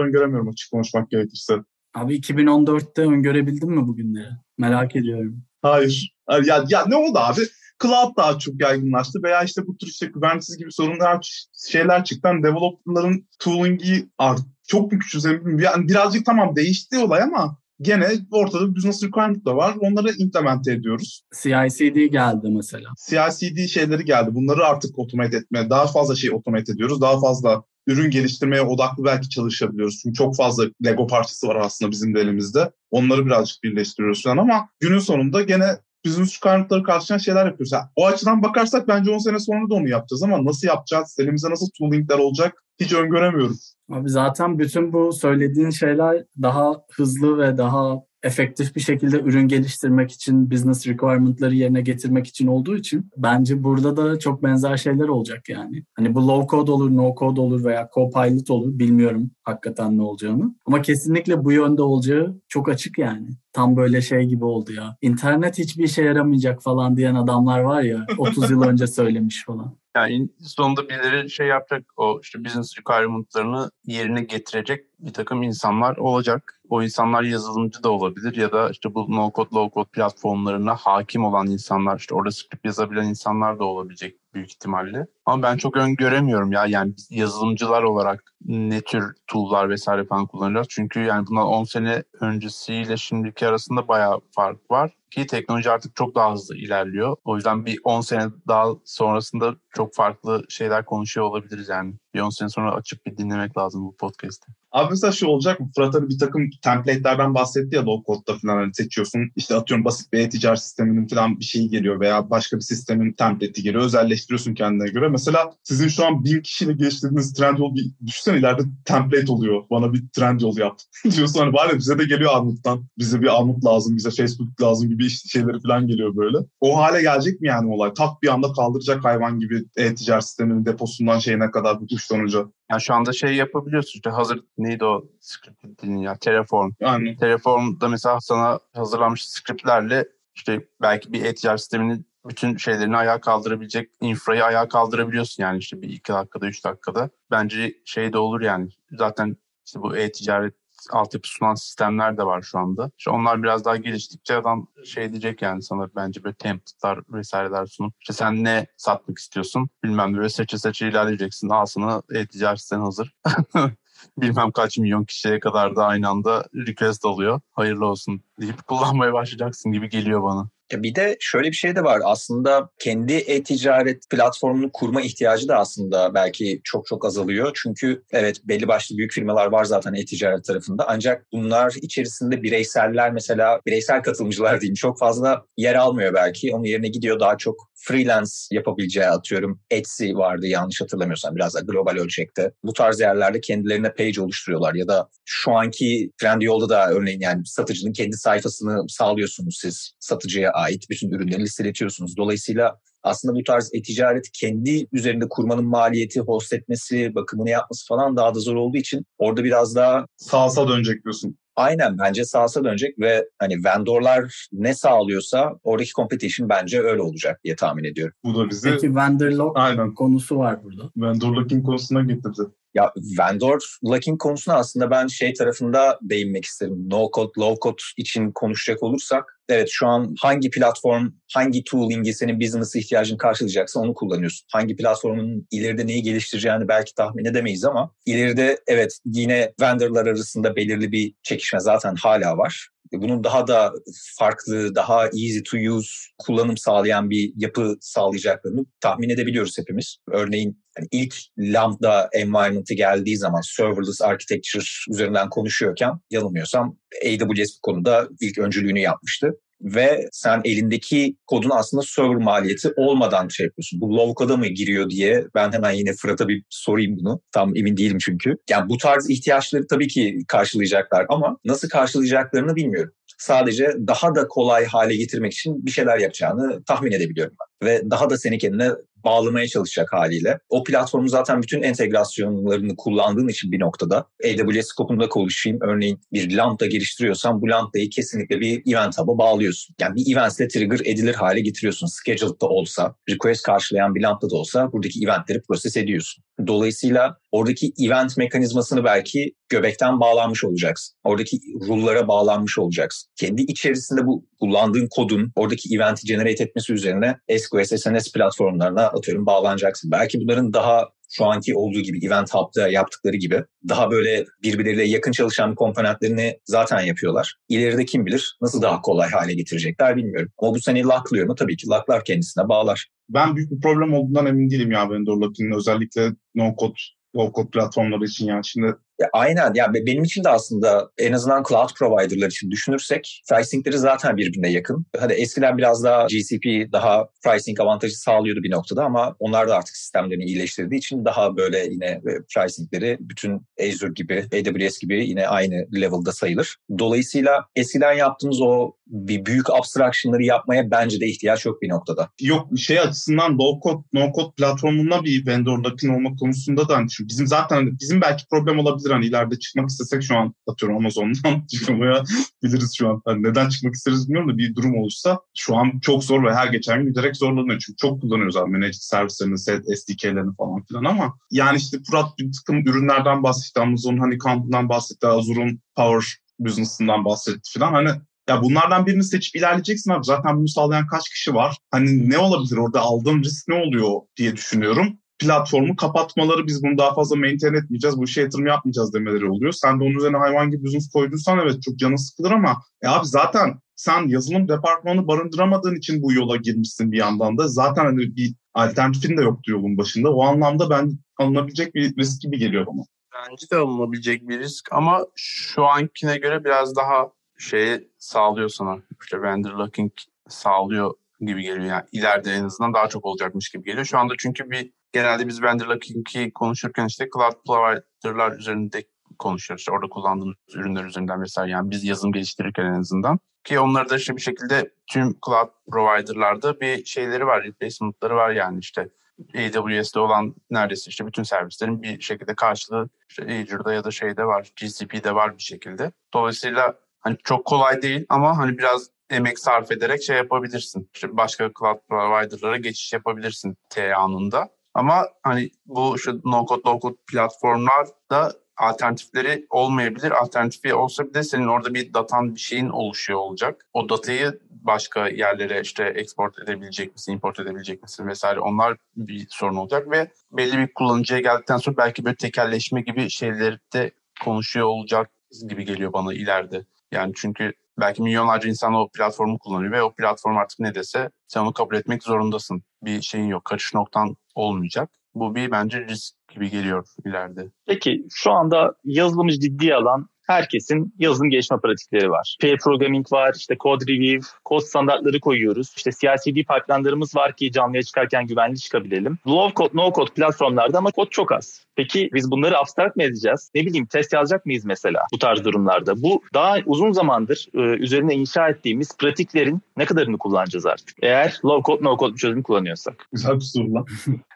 öngöremiyorum açık konuşmak gerekirse. Abi 2014'te öngörebildin mi bugünleri? Merak ediyorum. Hayır. Ya, ya ne oldu abi? Cloud daha çok yaygınlaştı veya işte bu tür işte Kubernetes gibi sorunlar şeyler çıktı. Yani developerların tooling'i art çok mu küçülse yani birazcık tamam değişti olay ama gene ortada bir business requirement da var. Onları implemente ediyoruz. CI/CD geldi mesela. CI/CD şeyleri geldi. Bunları artık otomate etmeye, daha fazla şey otomate ediyoruz. Daha fazla ürün geliştirmeye odaklı belki çalışabiliyoruz. Çünkü çok fazla Lego parçası var aslında bizim de elimizde. Onları birazcık birleştiriyoruz falan ama günün sonunda gene business requirement'ları karşılayan şeyler yapıyoruz. Yani o açıdan bakarsak bence 10 sene sonra da onu yapacağız ama nasıl yapacağız? Elimizde nasıl toolingler olacak? Hiç öngöremiyorum. Abi zaten bütün bu söylediğin şeyler daha hızlı ve daha efektif bir şekilde ürün geliştirmek için, business requirement'ları yerine getirmek için olduğu için bence burada da çok benzer şeyler olacak yani. Hani bu low code olur, no code olur veya co-pilot olur bilmiyorum hakikaten ne olacağını. Ama kesinlikle bu yönde olacağı çok açık yani. Tam böyle şey gibi oldu ya. İnternet hiçbir işe yaramayacak falan diyen adamlar var ya 30 yıl önce söylemiş falan. Yani sonunda birileri şey yapacak o işte business requirement'larını yerine getirecek bir takım insanlar olacak. O insanlar yazılımcı da olabilir ya da işte bu no code low code platformlarına hakim olan insanlar işte orada script yazabilen insanlar da olabilecek büyük ihtimalle. Ama ben çok öngöremiyorum ya yani yazılımcılar olarak ne tür tool'lar vesaire falan kullanacağız. Çünkü yani bundan 10 sene öncesiyle şimdiki arasında bayağı fark var ki teknoloji artık çok daha hızlı ilerliyor. O yüzden bir 10 sene daha sonrasında çok farklı şeyler konuşuyor olabiliriz yani. Bir 10 sene sonra açıp bir dinlemek lazım bu podcast'i. Abi mesela şu olacak mı? Fırat hani bir takım template'lerden bahsetti ya low code'da falan hani seçiyorsun. İşte atıyorum basit bir e-ticaret sisteminin falan bir şeyi geliyor veya başka bir sistemin template'i geliyor. Özelleştiriyorsun kendine göre. Mesela sizin şu an bin kişiyle geliştirdiğiniz Trendyol bir düşünsene ileride template oluyor. Bana bir Trendyol yap. Diyorsun hani bari bize de geliyor Armut'tan. Bize bir Armut lazım, bize Facebook lazım gibi şeyleri falan geliyor böyle. O hale gelecek mi yani olay? Tak bir anda kaldıracak hayvan gibi e-ticaret sisteminin deposundan şeyine kadar bir uçtan. Yani şu anda şey yapabiliyorsun işte hazır neydi o script dilin ya Terraform. Yani Terraform'da mesela sana hazırlanmış scriptlerle işte belki bir e-ticaret sisteminin bütün şeylerini ayağa kaldırabilecek infrayı ayağa kaldırabiliyorsun yani işte bir iki dakikada üç dakikada. Bence şey de olur yani zaten işte bu e-ticaret altyapı sunan sistemler de var şu anda. İşte onlar biraz daha geliştikçe adam şey diyecek yani sana bence böyle template'lar vesaireler sunup işte sen ne satmak istiyorsun bilmem böyle seçe seçe ilerleyeceksin. Al sana e-ticaret siten hazır. bilmem kaç milyon kişiye kadar da aynı anda request alıyor. Hayırlı olsun deyip kullanmaya başlayacaksın gibi geliyor bana. Bir de şöyle bir şey de var. Aslında kendi e-ticaret platformunu kurma ihtiyacı da aslında belki çok çok azalıyor. Çünkü evet belli başlı büyük firmalar var zaten e-ticaret tarafında. Ancak bunlar içerisinde bireyseller mesela bireysel katılımcılar diyeyim çok fazla yer almıyor belki. Onun yerine gidiyor daha çok freelance yapabileceği atıyorum Etsy vardı yanlış hatırlamıyorsam biraz da global ölçekte. Bu tarz yerlerde kendilerine page oluşturuyorlar ya da şu anki Trendyol'da da örneğin yani satıcının kendi sayfasını sağlıyorsunuz siz satıcıya ait bütün ürünleri listeletiyorsunuz. Dolayısıyla aslında bu tarz e-ticaret kendi üzerinde kurmanın maliyeti, host etmesi, bakımını yapması falan daha da zor olduğu için orada biraz daha sağsa dönecek diyorsun. Aynen bence sağsa dönecek ve hani vendorlar ne sağlıyorsa oradaki competition bence öyle olacak diye tahmin ediyorum. Bu da bizi Peki vendor lock aynen konusu var burada. vendor locking konusuna getirdi. Ya vendor locking konusuna aslında ben şey tarafında değinmek isterim. No code, low code için konuşacak olursak evet şu an hangi platform, hangi tooling'i senin business ihtiyacını karşılayacaksa onu kullanıyorsun. Hangi platformun ileride neyi geliştireceğini belki tahmin edemeyiz ama ileride evet yine vendorlar arasında belirli bir çekişme zaten hala var. Bunun daha da farklı, daha easy to use kullanım sağlayan bir yapı sağlayacaklarını tahmin edebiliyoruz hepimiz. Örneğin yani ilk Lambda environment'ı geldiği zaman serverless architecture üzerinden konuşuyorken yanılmıyorsam AWS bu konuda ilk öncülüğünü yapmıştı ve sen elindeki kodun aslında server maliyeti olmadan şey yapıyorsun. Bu low code'a mı giriyor diye ben hemen yine Fırat'a bir sorayım bunu. Tam emin değilim çünkü. Yani bu tarz ihtiyaçları tabii ki karşılayacaklar ama nasıl karşılayacaklarını bilmiyorum. Sadece daha da kolay hale getirmek için bir şeyler yapacağını tahmin edebiliyorum ben. Ve daha da seni kendine bağlamaya çalışacak haliyle. O platformu zaten bütün entegrasyonlarını kullandığın için bir noktada AWS skopunda konuşayım. Örneğin bir Lambda geliştiriyorsan bu Lambda'yı kesinlikle bir event hub'a bağlıyorsun. Yani bir eventle trigger edilir hale getiriyorsun. Scheduled'da olsa, request karşılayan bir Lambda'da olsa buradaki eventleri proses ediyorsun. Dolayısıyla oradaki event mekanizmasını belki göbekten bağlanmış olacaksın. Oradaki rule'lara bağlanmış olacaksın. Kendi içerisinde bu kullandığın kodun oradaki eventi generate etmesi üzerine SQS, SNS platformlarına atıyorum bağlanacaksın. Belki bunların daha şu anki olduğu gibi Event Hub'da yaptıkları gibi daha böyle birbirleriyle yakın çalışan komponentlerini zaten yapıyorlar. İleride kim bilir nasıl daha kolay hale getirecekler bilmiyorum. Ama bu seni locklıyor mu? Tabii ki locklar kendisine bağlar. Ben büyük bir problem olduğundan emin değilim ya vendor locking'in özellikle no code low code platformları için yani şimdi ya aynen. Ya benim için de aslında en azından cloud provider'lar için düşünürsek pricingleri zaten birbirine yakın. Hadi eskiden biraz daha GCP daha pricing avantajı sağlıyordu bir noktada ama onlar da artık sistemlerini iyileştirdiği için daha böyle yine e, pricingleri bütün Azure gibi, AWS gibi yine aynı level'da sayılır. Dolayısıyla eskiden yaptığımız o bir büyük abstraction'ları yapmaya bence de ihtiyaç yok bir noktada. Yok şey açısından low code, no code platformunda bir vendor locking olma konusunda da hani bizim zaten bizim belki problem olabilir hani ileride çıkmak istesek şu an atıyorum Amazon'dan çıkmaya biliriz şu an. Yani neden çıkmak isteriz bilmiyorum da bir durum olursa şu an çok zor ve her geçen gün giderek zorlanıyor. Çünkü çok kullanıyoruz abi managed servislerini, SDK'lerini falan filan ama yani işte Fırat bir takım ürünlerden bahsetti. Amazon hani kampından bahsetti. Azure'un Power Business'ından bahsetti falan. Hani ya bunlardan birini seçip ilerleyeceksin abi. Zaten bunu sağlayan kaç kişi var? Hani ne olabilir orada aldığım risk ne oluyor diye düşünüyorum platformu kapatmaları biz bunu daha fazla maintain etmeyeceğiz, bu işe yatırım yapmayacağız demeleri oluyor. Sen de onun üzerine hayvan gibi business koyduysan evet çok canı sıkılır ama e abi zaten sen yazılım departmanı barındıramadığın için bu yola girmişsin bir yandan da. Zaten hani bir alternatifin de yoktu yolun başında. O anlamda ben alınabilecek bir risk gibi geliyor bana. Bence de alınabilecek bir risk ama şu ankine göre biraz daha şeyi sağlıyor sana. İşte vendor locking sağlıyor gibi geliyor. Yani ileride en azından daha çok olacakmış gibi geliyor. Şu anda çünkü bir genelde biz vendor locking'i konuşurken işte cloud provider'lar üzerinde konuşuyoruz. İşte orada kullandığımız ürünler üzerinden vesaire. Yani biz yazılım geliştirirken en azından. Ki onları da işte bir şekilde tüm cloud provider'larda bir şeyleri var, replacement'ları var yani işte AWS'de olan neredeyse işte bütün servislerin bir şekilde karşılığı işte Azure'da ya da şeyde var, GCP'de var bir şekilde. Dolayısıyla hani çok kolay değil ama hani biraz emek sarf ederek şey yapabilirsin. Başka cloud provider'lara geçiş yapabilirsin T anında. Ama hani bu şu no-code, low-code platformlar da alternatifleri olmayabilir. Alternatifi olsa bile senin orada bir datan bir şeyin oluşuyor olacak. O datayı başka yerlere işte export edebilecek misin, import edebilecek misin vesaire onlar bir sorun olacak ve belli bir kullanıcıya geldikten sonra belki böyle tekelleşme gibi şeyleri de konuşuyor olacak gibi geliyor bana ileride. Yani çünkü belki milyonlarca insan o platformu kullanıyor ve o platform artık ne dese sen onu kabul etmek zorundasın. Bir şeyin yok, kaçış noktan olmayacak. Bu bir bence risk gibi geliyor ileride. Peki şu anda yazılımı ciddiye alan herkesin yazılım gelişme pratikleri var. Pair programming var, işte code review, kod standartları koyuyoruz. İşte CI/CD pipeline'larımız var ki canlıya çıkarken güvenli çıkabilelim. Low code, no code platformlarda ama kod çok az. Peki biz bunları abstract mı edeceğiz? Ne bileyim test yazacak mıyız mesela bu tarz durumlarda? Bu daha uzun zamandır e, üzerine inşa ettiğimiz pratiklerin ne kadarını kullanacağız artık? Eğer low code, no code bir çözüm kullanıyorsak. Güzel bir soru lan.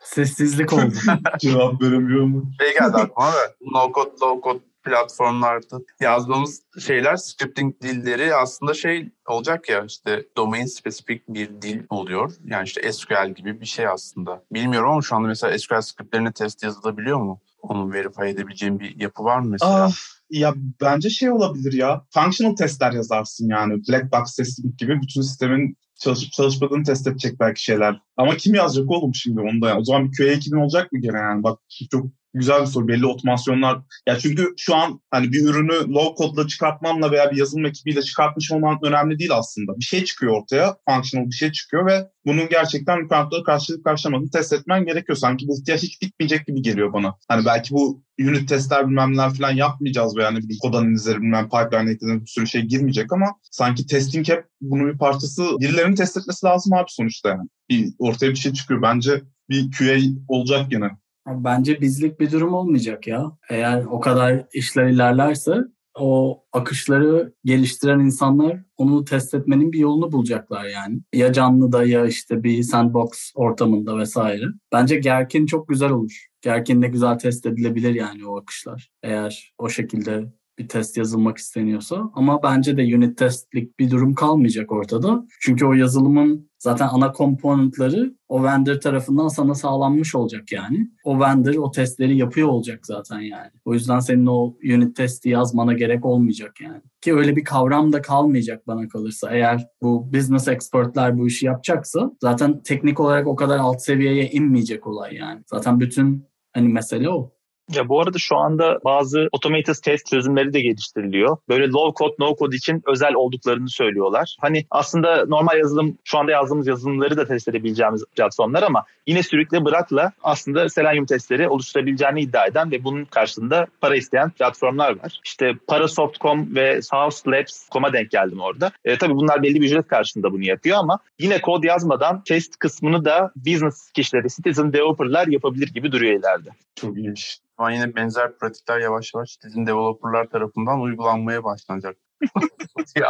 Sessizlik oldu. Cevap veremiyor mu? Şey geldi aklıma da no code, low code platformlarda yazdığımız şeyler scripting dilleri aslında şey olacak ya işte domain spesifik bir dil oluyor. Yani işte SQL gibi bir şey aslında. Bilmiyorum ama şu anda mesela SQL scriptlerine test yazılabiliyor mu? Onu verify edebileceğim bir yapı var mı mesela? Ah, ya bence şey olabilir ya. Functional testler yazarsın yani. Black box testing gibi bütün sistemin çalışıp çalışmadığını test edecek belki şeyler. Ama kim yazacak oğlum şimdi onu da? Yani? O zaman bir QA ekibin olacak mı gene yani? Bak çok güzel bir soru. Belli otomasyonlar. Ya çünkü şu an hani bir ürünü low code'la çıkartmamla veya bir yazılım ekibiyle çıkartmış olman önemli değil aslında. Bir şey çıkıyor ortaya. Functional bir şey çıkıyor ve bunun gerçekten requirement'lara karşılık karşılamadığını test etmen gerekiyor. Sanki bu ihtiyaç hiç bitmeyecek gibi geliyor bana. Hani belki bu unit testler bilmem neler falan yapmayacağız veya ne bileyim kod analizleri bilmem pipeline eklenen bir sürü şey girmeyecek ama sanki testing hep bunun bir parçası. Birilerinin test etmesi lazım abi sonuçta yani. Bir, ortaya bir şey çıkıyor. Bence bir QA olacak gene. Bence bizlik bir durum olmayacak ya. Eğer o kadar işler ilerlerse o akışları geliştiren insanlar onu test etmenin bir yolunu bulacaklar yani. Ya canlıda ya işte bir sandbox ortamında vesaire. Bence Gerkin çok güzel olur. Gerkin de güzel test edilebilir yani o akışlar. Eğer o şekilde bir test yazılmak isteniyorsa. Ama bence de unit testlik bir durum kalmayacak ortada. Çünkü o yazılımın zaten ana komponentleri o vendor tarafından sana sağlanmış olacak yani. O vendor o testleri yapıyor olacak zaten yani. O yüzden senin o unit testi yazmana gerek olmayacak yani. Ki öyle bir kavram da kalmayacak bana kalırsa. Eğer bu business expertler bu işi yapacaksa zaten teknik olarak o kadar alt seviyeye inmeyecek olay yani. Zaten bütün hani mesele o. Ya bu arada şu anda bazı automated test çözümleri de geliştiriliyor. Böyle low code, no code için özel olduklarını söylüyorlar. Hani aslında normal yazılım, şu anda yazdığımız yazılımları da test edebileceğimiz platformlar ama yine sürükle bırakla aslında Selenium testleri oluşturabileceğini iddia eden ve bunun karşılığında para isteyen platformlar var. İşte Parasoft.com ve House Labs.com'a denk geldim orada. E, tabii bunlar belli bir ücret karşılığında bunu yapıyor ama yine kod yazmadan test kısmını da business kişileri, citizen developerlar yapabilir gibi duruyor ileride. Çok iyiymiş. Ama yine benzer pratikler yavaş yavaş sizin developerlar tarafından uygulanmaya başlanacak.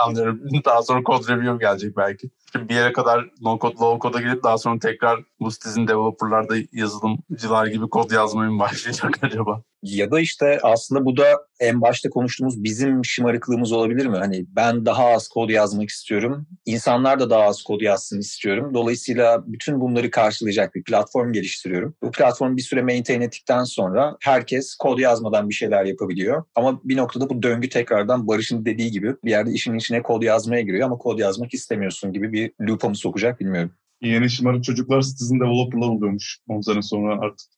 Anlıyorum. Daha sonra code review gelecek belki. Bir yere kadar no code, low code'a gelip daha sonra tekrar bu sizin developerlar da yazılımcılar gibi kod yazmaya mı başlayacak acaba? Ya da işte aslında bu da en başta konuştuğumuz bizim şımarıklığımız olabilir mi? Hani ben daha az kod yazmak istiyorum. İnsanlar da daha az kod yazsın istiyorum. Dolayısıyla bütün bunları karşılayacak bir platform geliştiriyorum. Bu platform bir süre maintain ettikten sonra herkes kod yazmadan bir şeyler yapabiliyor. Ama bir noktada bu döngü tekrardan Barış'ın dediği gibi bir yerde işin içine kod yazmaya giriyor ama kod yazmak istemiyorsun gibi bir loop'a mı sokacak bilmiyorum. Yeni şımarık çocuklar citizen developerlar oluyormuş 10 sene sonra artık.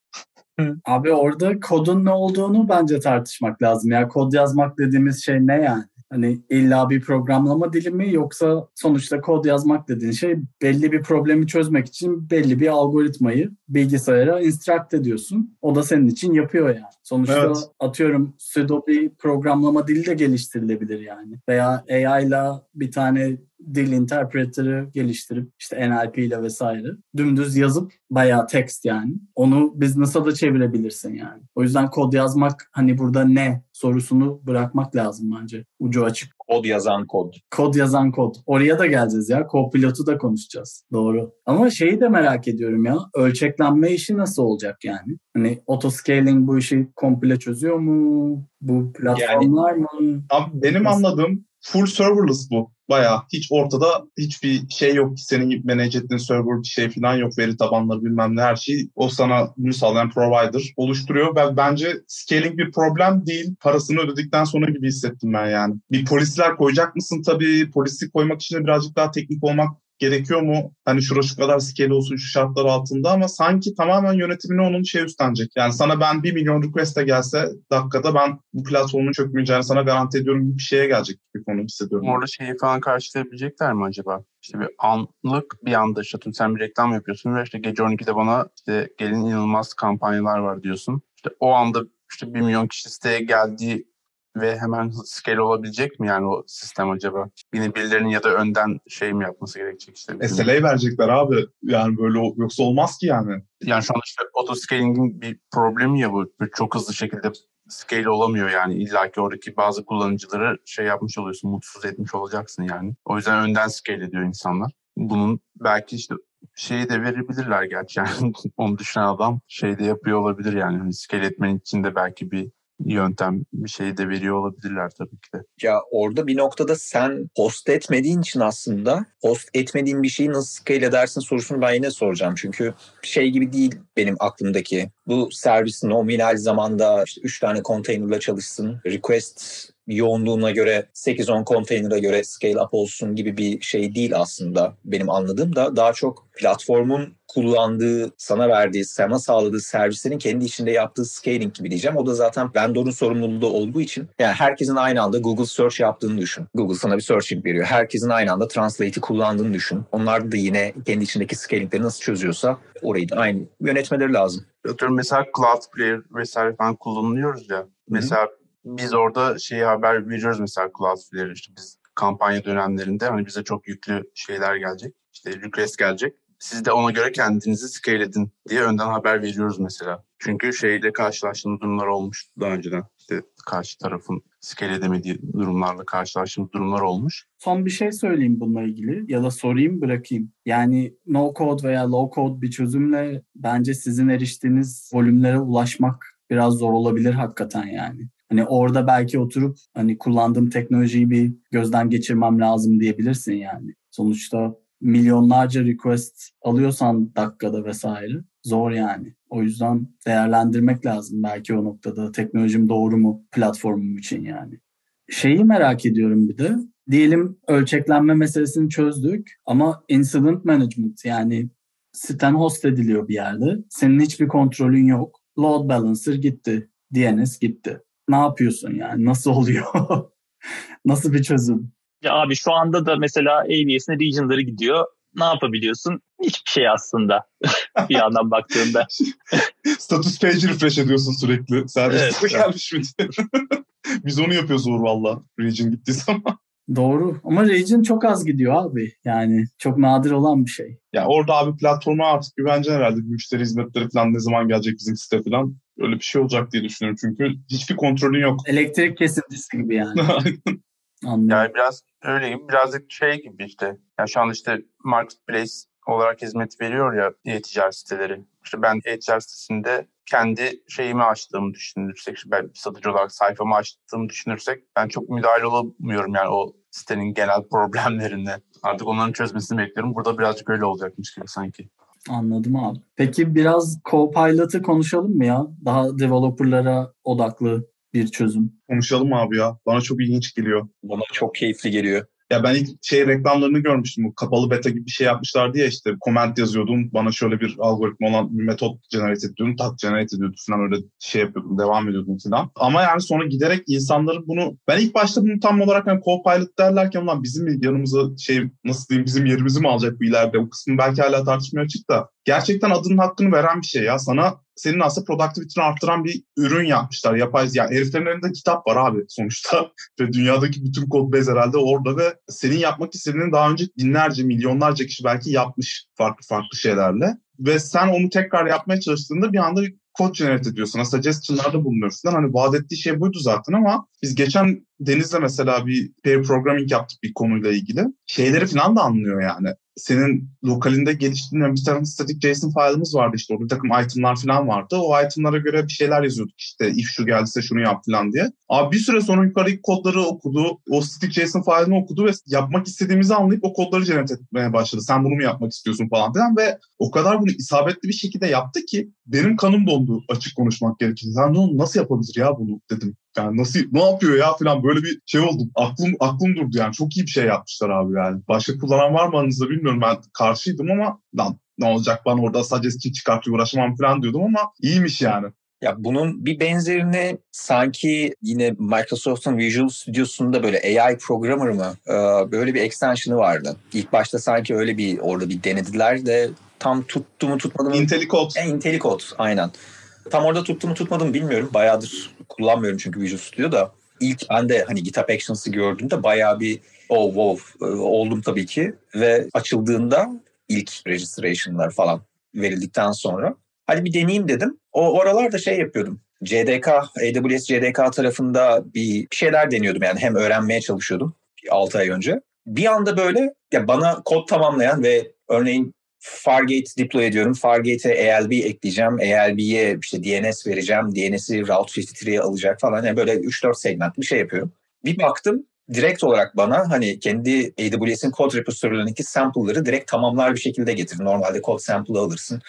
Abi orada kodun ne olduğunu bence tartışmak lazım. Ya kod yazmak dediğimiz şey ne yani? Hani illa bir programlama dili mi yoksa sonuçta kod yazmak dediğin şey belli bir problemi çözmek için belli bir algoritmayı bilgisayara instruct ediyorsun. O da senin için yapıyor yani. Sonuçta evet. atıyorum pseudo bir programlama dili de geliştirilebilir yani. Veya AI ile bir tane dil interpreter'ı geliştirip işte NLP ile vesaire dümdüz yazıp bayağı text yani. Onu business'a da çevirebilirsin yani. O yüzden kod yazmak hani burada ne sorusunu bırakmak lazım bence. Ucu açık. Kod yazan kod. Kod yazan kod. Oraya da geleceğiz ya. Co-pilot'u da konuşacağız. Doğru. Ama şeyi de merak ediyorum ya. Ölçeklenme işi nasıl olacak yani? Hani autoscaling bu işi komple çözüyor mu? Bu platformlar yani, mı? Abi benim nasıl? anladığım full serverless bu. Bayağı hiç ortada hiçbir şey yok ki senin manage ettiğin server bir şey falan yok. Veri tabanları bilmem ne her şey o sana bunu sağlayan provider oluşturuyor. ve bence scaling bir problem değil. Parasını ödedikten sonra gibi hissettim ben yani. Bir polisler koyacak mısın tabii. Polisi koymak için birazcık daha teknik olmak gerekiyor mu? Hani şura şu kadar scale olsun şu şartlar altında ama sanki tamamen yönetimini onun şey üstlenecek. Yani sana ben 1 milyon request'e gelse dakikada ben bu platformun çökmeyeceğini sana garanti ediyorum bir şeye gelecek bir konu hissediyorum. Orada şeyi falan karşılayabilecekler mi acaba? İşte bir anlık bir anda işte sen bir reklam yapıyorsun ve işte gece 12'de bana işte gelin inanılmaz kampanyalar var diyorsun. İşte o anda işte 1 milyon kişi siteye geldiği ve hemen scale olabilecek mi yani o sistem acaba? Yine birilerinin ya da önden şey mi yapması gerekecek işte? SLA verecekler abi. Yani böyle yoksa olmaz ki yani. Yani şu an işte auto scaling'in bir problemi ya bu. Çok hızlı şekilde scale olamıyor yani. İlla ki oradaki bazı kullanıcıları şey yapmış oluyorsun, mutsuz etmiş olacaksın yani. O yüzden önden scale ediyor insanlar. Bunun belki işte şeyi de verebilirler gerçi yani onu düşünen adam şey de yapıyor olabilir yani. Hani scale etmenin içinde belki bir yöntem bir şey de veriyor olabilirler tabii ki de. Ya orada bir noktada sen host etmediğin için aslında host etmediğin bir şeyi nasıl scale edersin sorusunu ben yine soracağım. Çünkü şey gibi değil benim aklımdaki. Bu servis nominal zamanda işte 3 tane konteynerla çalışsın. Request yoğunluğuna göre 8-10 konteynere göre scale up olsun gibi bir şey değil aslında benim anladığım da daha çok platformun kullandığı, sana verdiği, sana sağladığı servislerin kendi içinde yaptığı scaling gibi diyeceğim. O da zaten vendorun sorumluluğu olduğu için yani herkesin aynı anda Google Search yaptığını düşün. Google sana bir searching veriyor. Herkesin aynı anda Translate'i kullandığını düşün. Onlar da yine kendi içindeki scalingleri nasıl çözüyorsa orayı da aynı yönetmeleri lazım. Atıyorum mesela Cloudflare vesaire falan kullanılıyoruz ya. Mesela Hı-hı biz orada şeyi haber veriyoruz mesela Cloudflare'e işte biz kampanya dönemlerinde hani bize çok yüklü şeyler gelecek. İşte request gelecek. Siz de ona göre kendinizi scale edin diye önden haber veriyoruz mesela. Çünkü şeyle karşılaştığımız durumlar olmuş daha önceden. İşte karşı tarafın scale edemediği durumlarla karşılaştığımız durumlar olmuş. Son bir şey söyleyeyim bununla ilgili ya da sorayım bırakayım. Yani no code veya low code bir çözümle bence sizin eriştiğiniz volümlere ulaşmak biraz zor olabilir hakikaten yani. Hani orada belki oturup hani kullandığım teknolojiyi bir gözden geçirmem lazım diyebilirsin yani. Sonuçta milyonlarca request alıyorsan dakikada vesaire zor yani. O yüzden değerlendirmek lazım belki o noktada teknolojim doğru mu platformum için yani. Şeyi merak ediyorum bir de. Diyelim ölçeklenme meselesini çözdük ama incident management yani siten host ediliyor bir yerde. Senin hiçbir kontrolün yok. Load balancer gitti. DNS gitti ne yapıyorsun yani? Nasıl oluyor? Nasıl bir çözüm? Ya abi şu anda da mesela AWS'in region'ları gidiyor. Ne yapabiliyorsun? Hiçbir şey aslında bir yandan baktığında. Status page refresh ediyorsun sürekli. Sadece evet, gelmiş mi diye. Biz onu yapıyoruz Uğur valla. Region gittiği zaman. Doğru ama Rage'in çok az gidiyor abi. Yani çok nadir olan bir şey. Ya orada abi platforma artık güvence herhalde. Müşteri hizmetleri falan ne zaman gelecek bizim site falan. Öyle bir şey olacak diye düşünüyorum çünkü hiçbir kontrolün yok. Elektrik kesintisi gibi yani. Anladım. Yani biraz öyle gibi birazcık şey gibi işte. Yani şu an işte marketplace olarak hizmet veriyor ya e-ticaret siteleri. İşte ben e-ticaret sitesinde kendi şeyimi açtığımı düşünürsek, ben bir satıcı olarak sayfamı açtığımı düşünürsek ben çok müdahale olamıyorum yani o sitenin genel problemlerine. Artık onların çözmesini bekliyorum. Burada birazcık öyle olacakmış gibi sanki. Anladım abi. Peki biraz Copilot'ı konuşalım mı ya? Daha developerlara odaklı bir çözüm. Konuşalım abi ya. Bana çok ilginç geliyor. Bana çok keyifli geliyor. Ya ben ilk şey reklamlarını görmüştüm. Bu kapalı beta gibi bir şey yapmışlardı ya işte comment yazıyordum. Bana şöyle bir algoritma olan bir metot generate ediyordum. Tak generate ediyordu falan öyle şey yapıyordum. Devam ediyordum falan. Ama yani sonra giderek insanların bunu ben ilk başta bunu tam olarak hani co-pilot derlerken ulan bizim yanımıza şey nasıl diyeyim bizim yerimizi mi alacak bu ileride? O kısmı belki hala tartışmaya açık da. Gerçekten adının hakkını veren bir şey ya. Sana senin aslında productivity'ni arttıran bir ürün yapmışlar. Yapay yani heriflerin elinde kitap var abi sonuçta. ve dünyadaki bütün kod base herhalde orada ve senin yapmak istediğini daha önce binlerce, milyonlarca kişi belki yapmış farklı farklı şeylerle. Ve sen onu tekrar yapmaya çalıştığında bir anda kod generate ediyorsun. Suggestion'larda bulunuyorsun. Hani vaat ettiği şey buydu zaten ama biz geçen Deniz'le mesela bir pair programming yaptık bir konuyla ilgili. Şeyleri falan da anlıyor yani senin lokalinde geliştirdiğin bir takım static JSON file'ımız vardı işte. Orada bir takım itemlar falan vardı. O itemlara göre bir şeyler yazıyorduk işte. If şu geldiyse şunu yap falan diye. Abi bir süre sonra yukarıdaki kodları okudu. O static JSON file'ını okudu ve yapmak istediğimizi anlayıp o kodları generate etmeye başladı. Sen bunu mu yapmak istiyorsun falan filan ve o kadar bunu isabetli bir şekilde yaptı ki benim kanım dondu açık konuşmak gerekirse. Sen nasıl yapabilir ya bunu dedim. Yani nasıl ne yapıyor ya falan böyle bir şey oldu. Aklım aklım durdu yani. Çok iyi bir şey yapmışlar abi yani. Başka kullanan var mı aranızda bilmiyorum. Ben karşıydım ama lan ne olacak ben orada sadece skin çıkartıyor uğraşamam falan diyordum ama iyiymiş yani. Ya bunun bir benzerini sanki yine Microsoft'un Visual Studio'sunda böyle AI Programmer mı ee, böyle bir extension'ı vardı. İlk başta sanki öyle bir orada bir denediler de tam tuttu mu tutmadı mı? IntelliCode. E, IntelliCode aynen. Tam orada tuttu mu tutmadı bilmiyorum. Bayağıdır kullanmıyorum çünkü Visual Studio'da. İlk ben de hani GitHub Actions'ı gördüğümde bayağı bir oh wow e, oldum tabii ki. Ve açıldığında ilk registration'lar falan verildikten sonra hadi bir deneyeyim dedim. O oralarda şey yapıyordum. CDK, AWS CDK tarafında bir şeyler deniyordum yani hem öğrenmeye çalışıyordum 6 ay önce. Bir anda böyle ya bana kod tamamlayan ve örneğin Fargate deploy ediyorum. Fargate'e ALB ekleyeceğim. ALB'ye işte DNS vereceğim. DNS'i Route 53'ye alacak falan. Yani böyle 3-4 segment bir şey yapıyorum. Bir baktım direkt olarak bana hani kendi AWS'in kod repository'lerindeki sample'ları direkt tamamlar bir şekilde getir. Normalde kod sample'ı alırsın,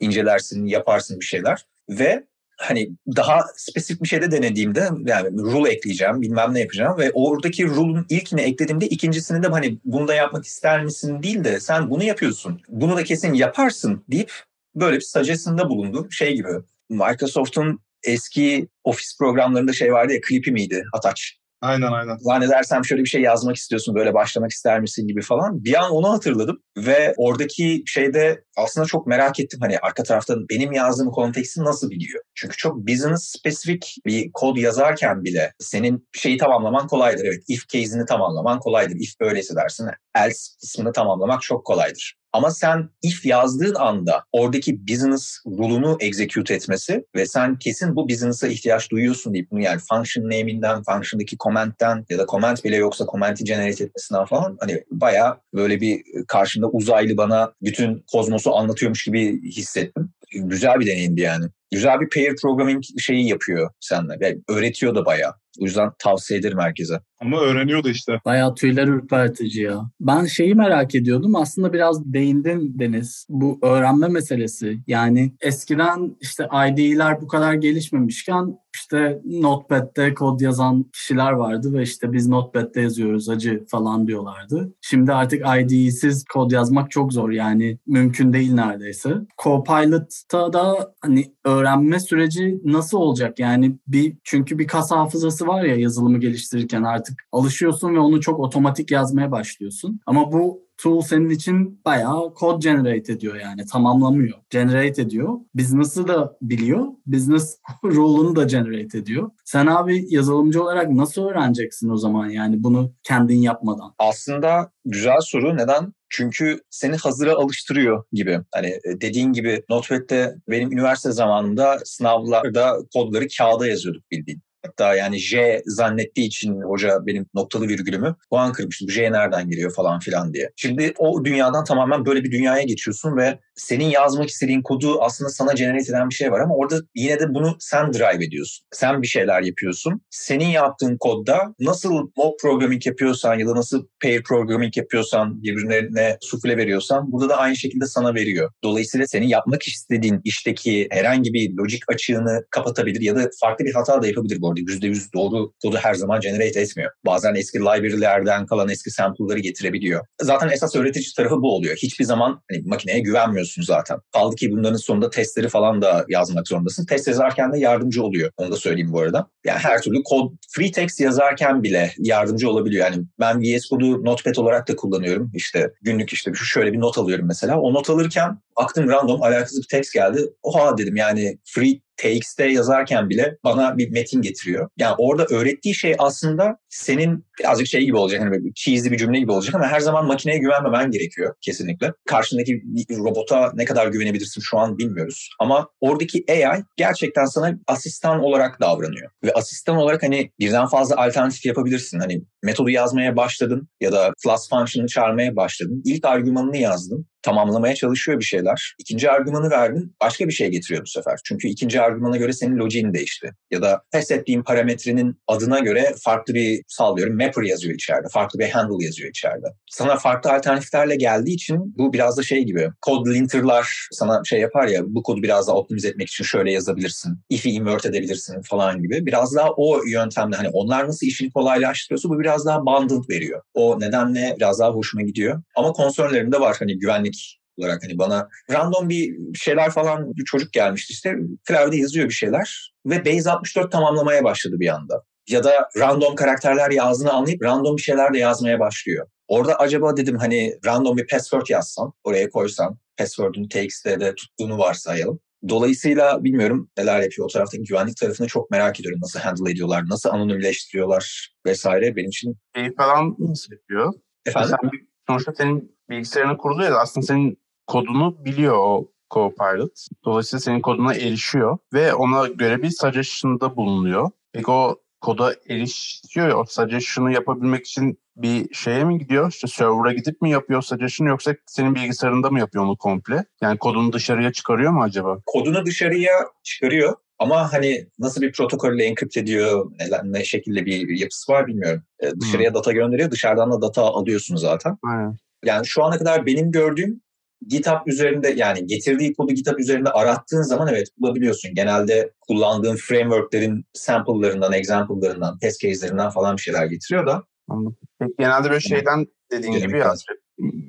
incelersin, yaparsın bir şeyler. Ve hani daha spesifik bir şeyde denediğimde yani rule ekleyeceğim bilmem ne yapacağım ve oradaki rule'un ilkini eklediğimde ikincisini de hani bunu da yapmak ister misin değil de sen bunu yapıyorsun. Bunu da kesin yaparsın deyip böyle bir suggestion'da bulundu. Şey gibi Microsoft'un eski ofis programlarında şey vardı ya Clippy miydi? Ataç. Aynen aynen. Zannedersem şöyle bir şey yazmak istiyorsun böyle başlamak ister misin gibi falan. Bir an onu hatırladım ve oradaki şeyde aslında çok merak ettim. Hani arka tarafta benim yazdığım konteksti nasıl biliyor? Çünkü çok business spesifik bir kod yazarken bile senin şeyi tamamlaman kolaydır. Evet if case'ini tamamlaman kolaydır. If böyleyse dersin else kısmını tamamlamak çok kolaydır. Ama sen if yazdığın anda oradaki business rule'unu execute etmesi ve sen kesin bu business'a ihtiyaç duyuyorsun deyip bunu yani function name'inden, function'daki comment'ten ya da comment bile yoksa comment'i generate etmesinden falan hani bayağı böyle bir karşımda uzaylı bana bütün kozmosu anlatıyormuş gibi hissettim. Güzel bir deneyimdi yani. Güzel bir pair programming şeyi yapıyor seninle. Yani öğretiyor da bayağı. O yüzden tavsiye ederim herkese. Ama öğreniyor da işte. Bayağı tüyler ürpertici ya. Ben şeyi merak ediyordum. Aslında biraz değindin Deniz. Bu öğrenme meselesi. Yani eskiden işte IDE'ler bu kadar gelişmemişken işte Notepad'de kod yazan kişiler vardı ve işte biz Notepad'de yazıyoruz acı falan diyorlardı. Şimdi artık IDE'siz kod yazmak çok zor yani mümkün değil neredeyse. Copilot'ta da hani öğrenme süreci nasıl olacak? Yani bir çünkü bir kas hafızası var ya yazılımı geliştirirken artık alışıyorsun ve onu çok otomatik yazmaya başlıyorsun. Ama bu tool senin için bayağı kod generate ediyor yani tamamlamıyor. Generate ediyor. Business'ı da biliyor. Business rule'unu da generate ediyor. Sen abi yazılımcı olarak nasıl öğreneceksin o zaman yani bunu kendin yapmadan? Aslında güzel soru. Neden? Çünkü seni hazıra alıştırıyor gibi. Hani e, dediğin gibi Notepad'de benim üniversite zamanında sınavlarda kodları kağıda yazıyorduk bildiğin. Hatta yani J zannettiği için hoca benim noktalı virgülümü puan kırmıştı. Bu J nereden geliyor falan filan diye. Şimdi o dünyadan tamamen böyle bir dünyaya geçiyorsun ve senin yazmak istediğin kodu aslında sana generate eden bir şey var ama orada yine de bunu sen drive ediyorsun. Sen bir şeyler yapıyorsun. Senin yaptığın kodda nasıl mob programming yapıyorsan ya da nasıl pair programming yapıyorsan birbirine sufle veriyorsan burada da aynı şekilde sana veriyor. Dolayısıyla senin yapmak istediğin işteki herhangi bir lojik açığını kapatabilir ya da farklı bir hata da yapabilir bu arada. %100 doğru kodu her zaman generate etmiyor. Bazen eski library'lerden kalan eski sample'ları getirebiliyor. Zaten esas öğretici tarafı bu oluyor. Hiçbir zaman hani, makineye güvenmiyorsun zaten. Kaldı ki bunların sonunda testleri falan da yazmak zorundasın. Test yazarken de yardımcı oluyor. Onu da söyleyeyim bu arada. Yani her türlü kod, free text yazarken bile yardımcı olabiliyor. Yani ben VS Code'u Notepad olarak da kullanıyorum. İşte günlük işte şu şöyle bir not alıyorum mesela. O not alırken baktım random alakasız bir text geldi. Oha dedim yani free TXT yazarken bile bana bir metin getiriyor. Yani orada öğrettiği şey aslında senin birazcık şey gibi olacak. Hani cheesy bir cümle gibi olacak ama her zaman makineye güvenmemen gerekiyor kesinlikle. Karşındaki robota ne kadar güvenebilirsin şu an bilmiyoruz. Ama oradaki AI gerçekten sana asistan olarak davranıyor. Ve asistan olarak hani birden fazla alternatif yapabilirsin. Hani metodu yazmaya başladın ya da class function'ı çağırmaya başladın. İlk argümanını yazdın tamamlamaya çalışıyor bir şeyler. İkinci argümanı verdin başka bir şey getiriyor bu sefer. Çünkü ikinci argümana göre senin logiğin değişti. Ya da test ettiğin parametrenin adına göre farklı bir sallıyorum mapper yazıyor içeride. Farklı bir handle yazıyor içeride. Sana farklı alternatiflerle geldiği için bu biraz da şey gibi. Code linter'lar sana şey yapar ya bu kodu biraz daha optimize etmek için şöyle yazabilirsin. If'i invert edebilirsin falan gibi. Biraz daha o yöntemde hani onlar nasıl işini kolaylaştırıyorsa bu biraz daha bundled veriyor. O nedenle biraz daha hoşuma gidiyor. Ama konsörlerinde var hani güvenlik olarak hani bana random bir şeyler falan bir çocuk gelmişti işte klavyede yazıyor bir şeyler ve Base 64 tamamlamaya başladı bir anda. Ya da random karakterler yazdığını anlayıp random bir şeyler de yazmaya başlıyor. Orada acaba dedim hani random bir password yazsam, oraya koysam, password'ün TXT'de tuttuğunu varsayalım. Dolayısıyla bilmiyorum neler yapıyor o taraftaki güvenlik tarafını çok merak ediyorum. Nasıl handle ediyorlar, nasıl anonimleştiriyorlar vesaire benim için. Şey falan nasıl yapıyor? Efendim? Sen bir, sonuçta senin bilgisayarına kuruluyor ya aslında senin kodunu biliyor o Copilot. Dolayısıyla senin koduna erişiyor ve ona göre bir suggestion'da bulunuyor. Peki o koda erişiyor ya, o suggestion'ı yapabilmek için bir şeye mi gidiyor? İşte server'a gidip mi yapıyor suggestion yoksa senin bilgisayarında mı yapıyor onu komple? Yani kodunu dışarıya çıkarıyor mu acaba? Kodunu dışarıya çıkarıyor ama hani nasıl bir protokolle enkripte ediyor, ne, ne şekilde bir yapısı var bilmiyorum. Ee, dışarıya hmm. data gönderiyor, dışarıdan da data alıyorsun zaten. Aynen. Yani şu ana kadar benim gördüğüm GitHub üzerinde yani getirdiği kodu GitHub üzerinde arattığın zaman evet bulabiliyorsun. Genelde kullandığın frameworklerin sample'larından, example'larından, test case'lerinden falan bir şeyler getiriyor da. Anladım. Genelde böyle şeyden dediğin Genel gibi ya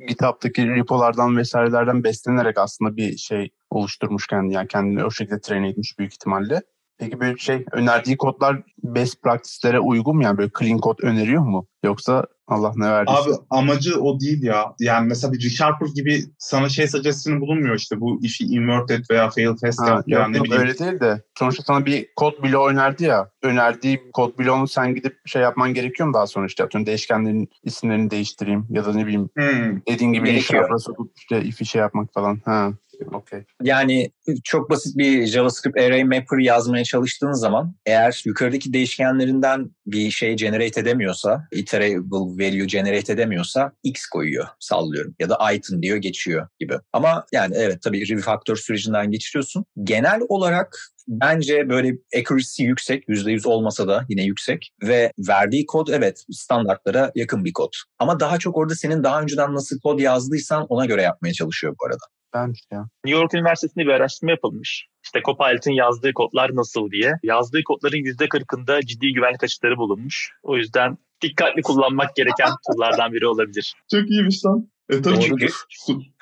GitHub'daki repolardan vesairelerden beslenerek aslında bir şey oluşturmuş kendini. Yani kendini o şekilde train etmiş büyük ihtimalle. Peki böyle şey önerdiği kodlar best practice'lere uygun mu? Yani böyle clean kod öneriyor mu? Yoksa Allah ne verdiyse. Abi amacı o değil ya. Yani mesela bir ReSharper gibi sana şey suggestion'ı bulunmuyor işte bu işi inverted veya fail fast ha, yap. Yani yok, öyle değil de sonuçta sana bir kod bloğu önerdi ya. Önerdiği kod bloğunu sen gidip şey yapman gerekiyor mu daha sonra işte atıyorum değişkenlerin isimlerini değiştireyim ya da ne bileyim hmm. dediğin gibi ReSharper'a sokup işte if'i şey yapmak falan. Ha. Okay. Yani çok basit bir JavaScript array mapper yazmaya çalıştığın zaman eğer yukarıdaki değişkenlerinden bir şey generate edemiyorsa, iterable value generate edemiyorsa x koyuyor sallıyorum ya da item diyor geçiyor gibi. Ama yani evet tabii refactor sürecinden geçiriyorsun. Genel olarak bence böyle accuracy yüksek, %100 olmasa da yine yüksek ve verdiği kod evet standartlara yakın bir kod. Ama daha çok orada senin daha önceden nasıl kod yazdıysan ona göre yapmaya çalışıyor bu arada. Güzelmiş ya. New York Üniversitesi'nde bir araştırma yapılmış. İşte Copilot'ın yazdığı kodlar nasıl diye. Yazdığı kodların %40'ında ciddi güvenlik açıkları bulunmuş. O yüzden dikkatli kullanmak gereken tool'lardan biri olabilir. Çok iyiymiş lan. E tabii çünkü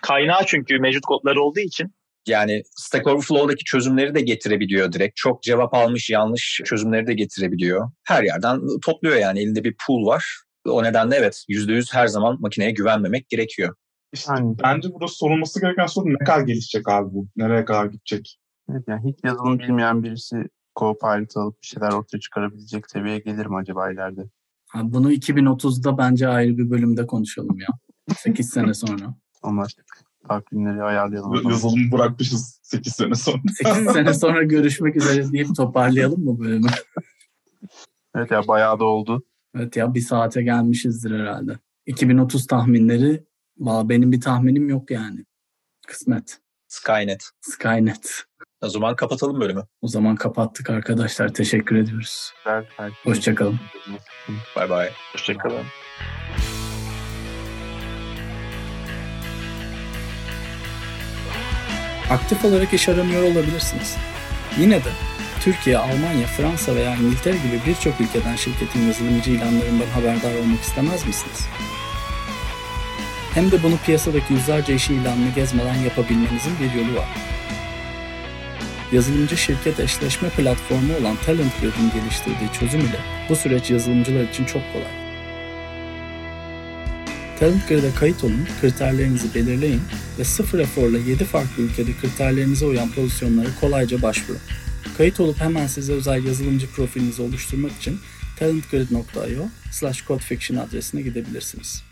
kaynağı çünkü mevcut kodlar olduğu için yani Stack Overflow'daki çözümleri de getirebiliyor direkt. Çok cevap almış yanlış çözümleri de getirebiliyor. Her yerden topluyor yani elinde bir pool var. O nedenle evet %100 her zaman makineye güvenmemek gerekiyor. İşte yani. bence burada sorulması gereken soru ne kadar gelişecek abi bu? Nereye kadar gidecek? Evet, yani hiç yazılım bilmeyen birisi Copilot alıp bir şeyler ortaya çıkarabilecek seviyeye gelir mi acaba ileride? Abi bunu 2030'da bence ayrı bir bölümde konuşalım ya. 8 sene sonra. Anlaştık. Takvimleri ayarlayalım. Yazılımı bırakmışız 8 sene sonra. 8 sene sonra görüşmek üzere deyip toparlayalım mı bölümü? evet ya bayağı da oldu. Evet ya bir saate gelmişizdir herhalde. 2030 tahminleri Valla benim bir tahminim yok yani. Kısmet. Skynet. Skynet. O zaman kapatalım bölümü. O zaman kapattık arkadaşlar. Teşekkür ediyoruz. Hoşçakalın. Bay bay. Hoşçakalın. Aktif olarak iş aramıyor olabilirsiniz. Yine de Türkiye, Almanya, Fransa veya İngiltere gibi birçok ülkeden şirketin yazılımcı ilanlarından haberdar olmak istemez misiniz? Hem de bunu piyasadaki yüzlerce iş ilanını gezmeden yapabilmenizin bir yolu var. Yazılımcı şirket eşleşme platformu olan Talent Grid'in geliştirdiği çözüm ile bu süreç yazılımcılar için çok kolay. Talent Grid'e kayıt olun, kriterlerinizi belirleyin ve sıfır eforla 7 farklı ülkede kriterlerinize uyan pozisyonlara kolayca başvurun. Kayıt olup hemen size özel yazılımcı profilinizi oluşturmak için talentgrid.io slash codefiction adresine gidebilirsiniz.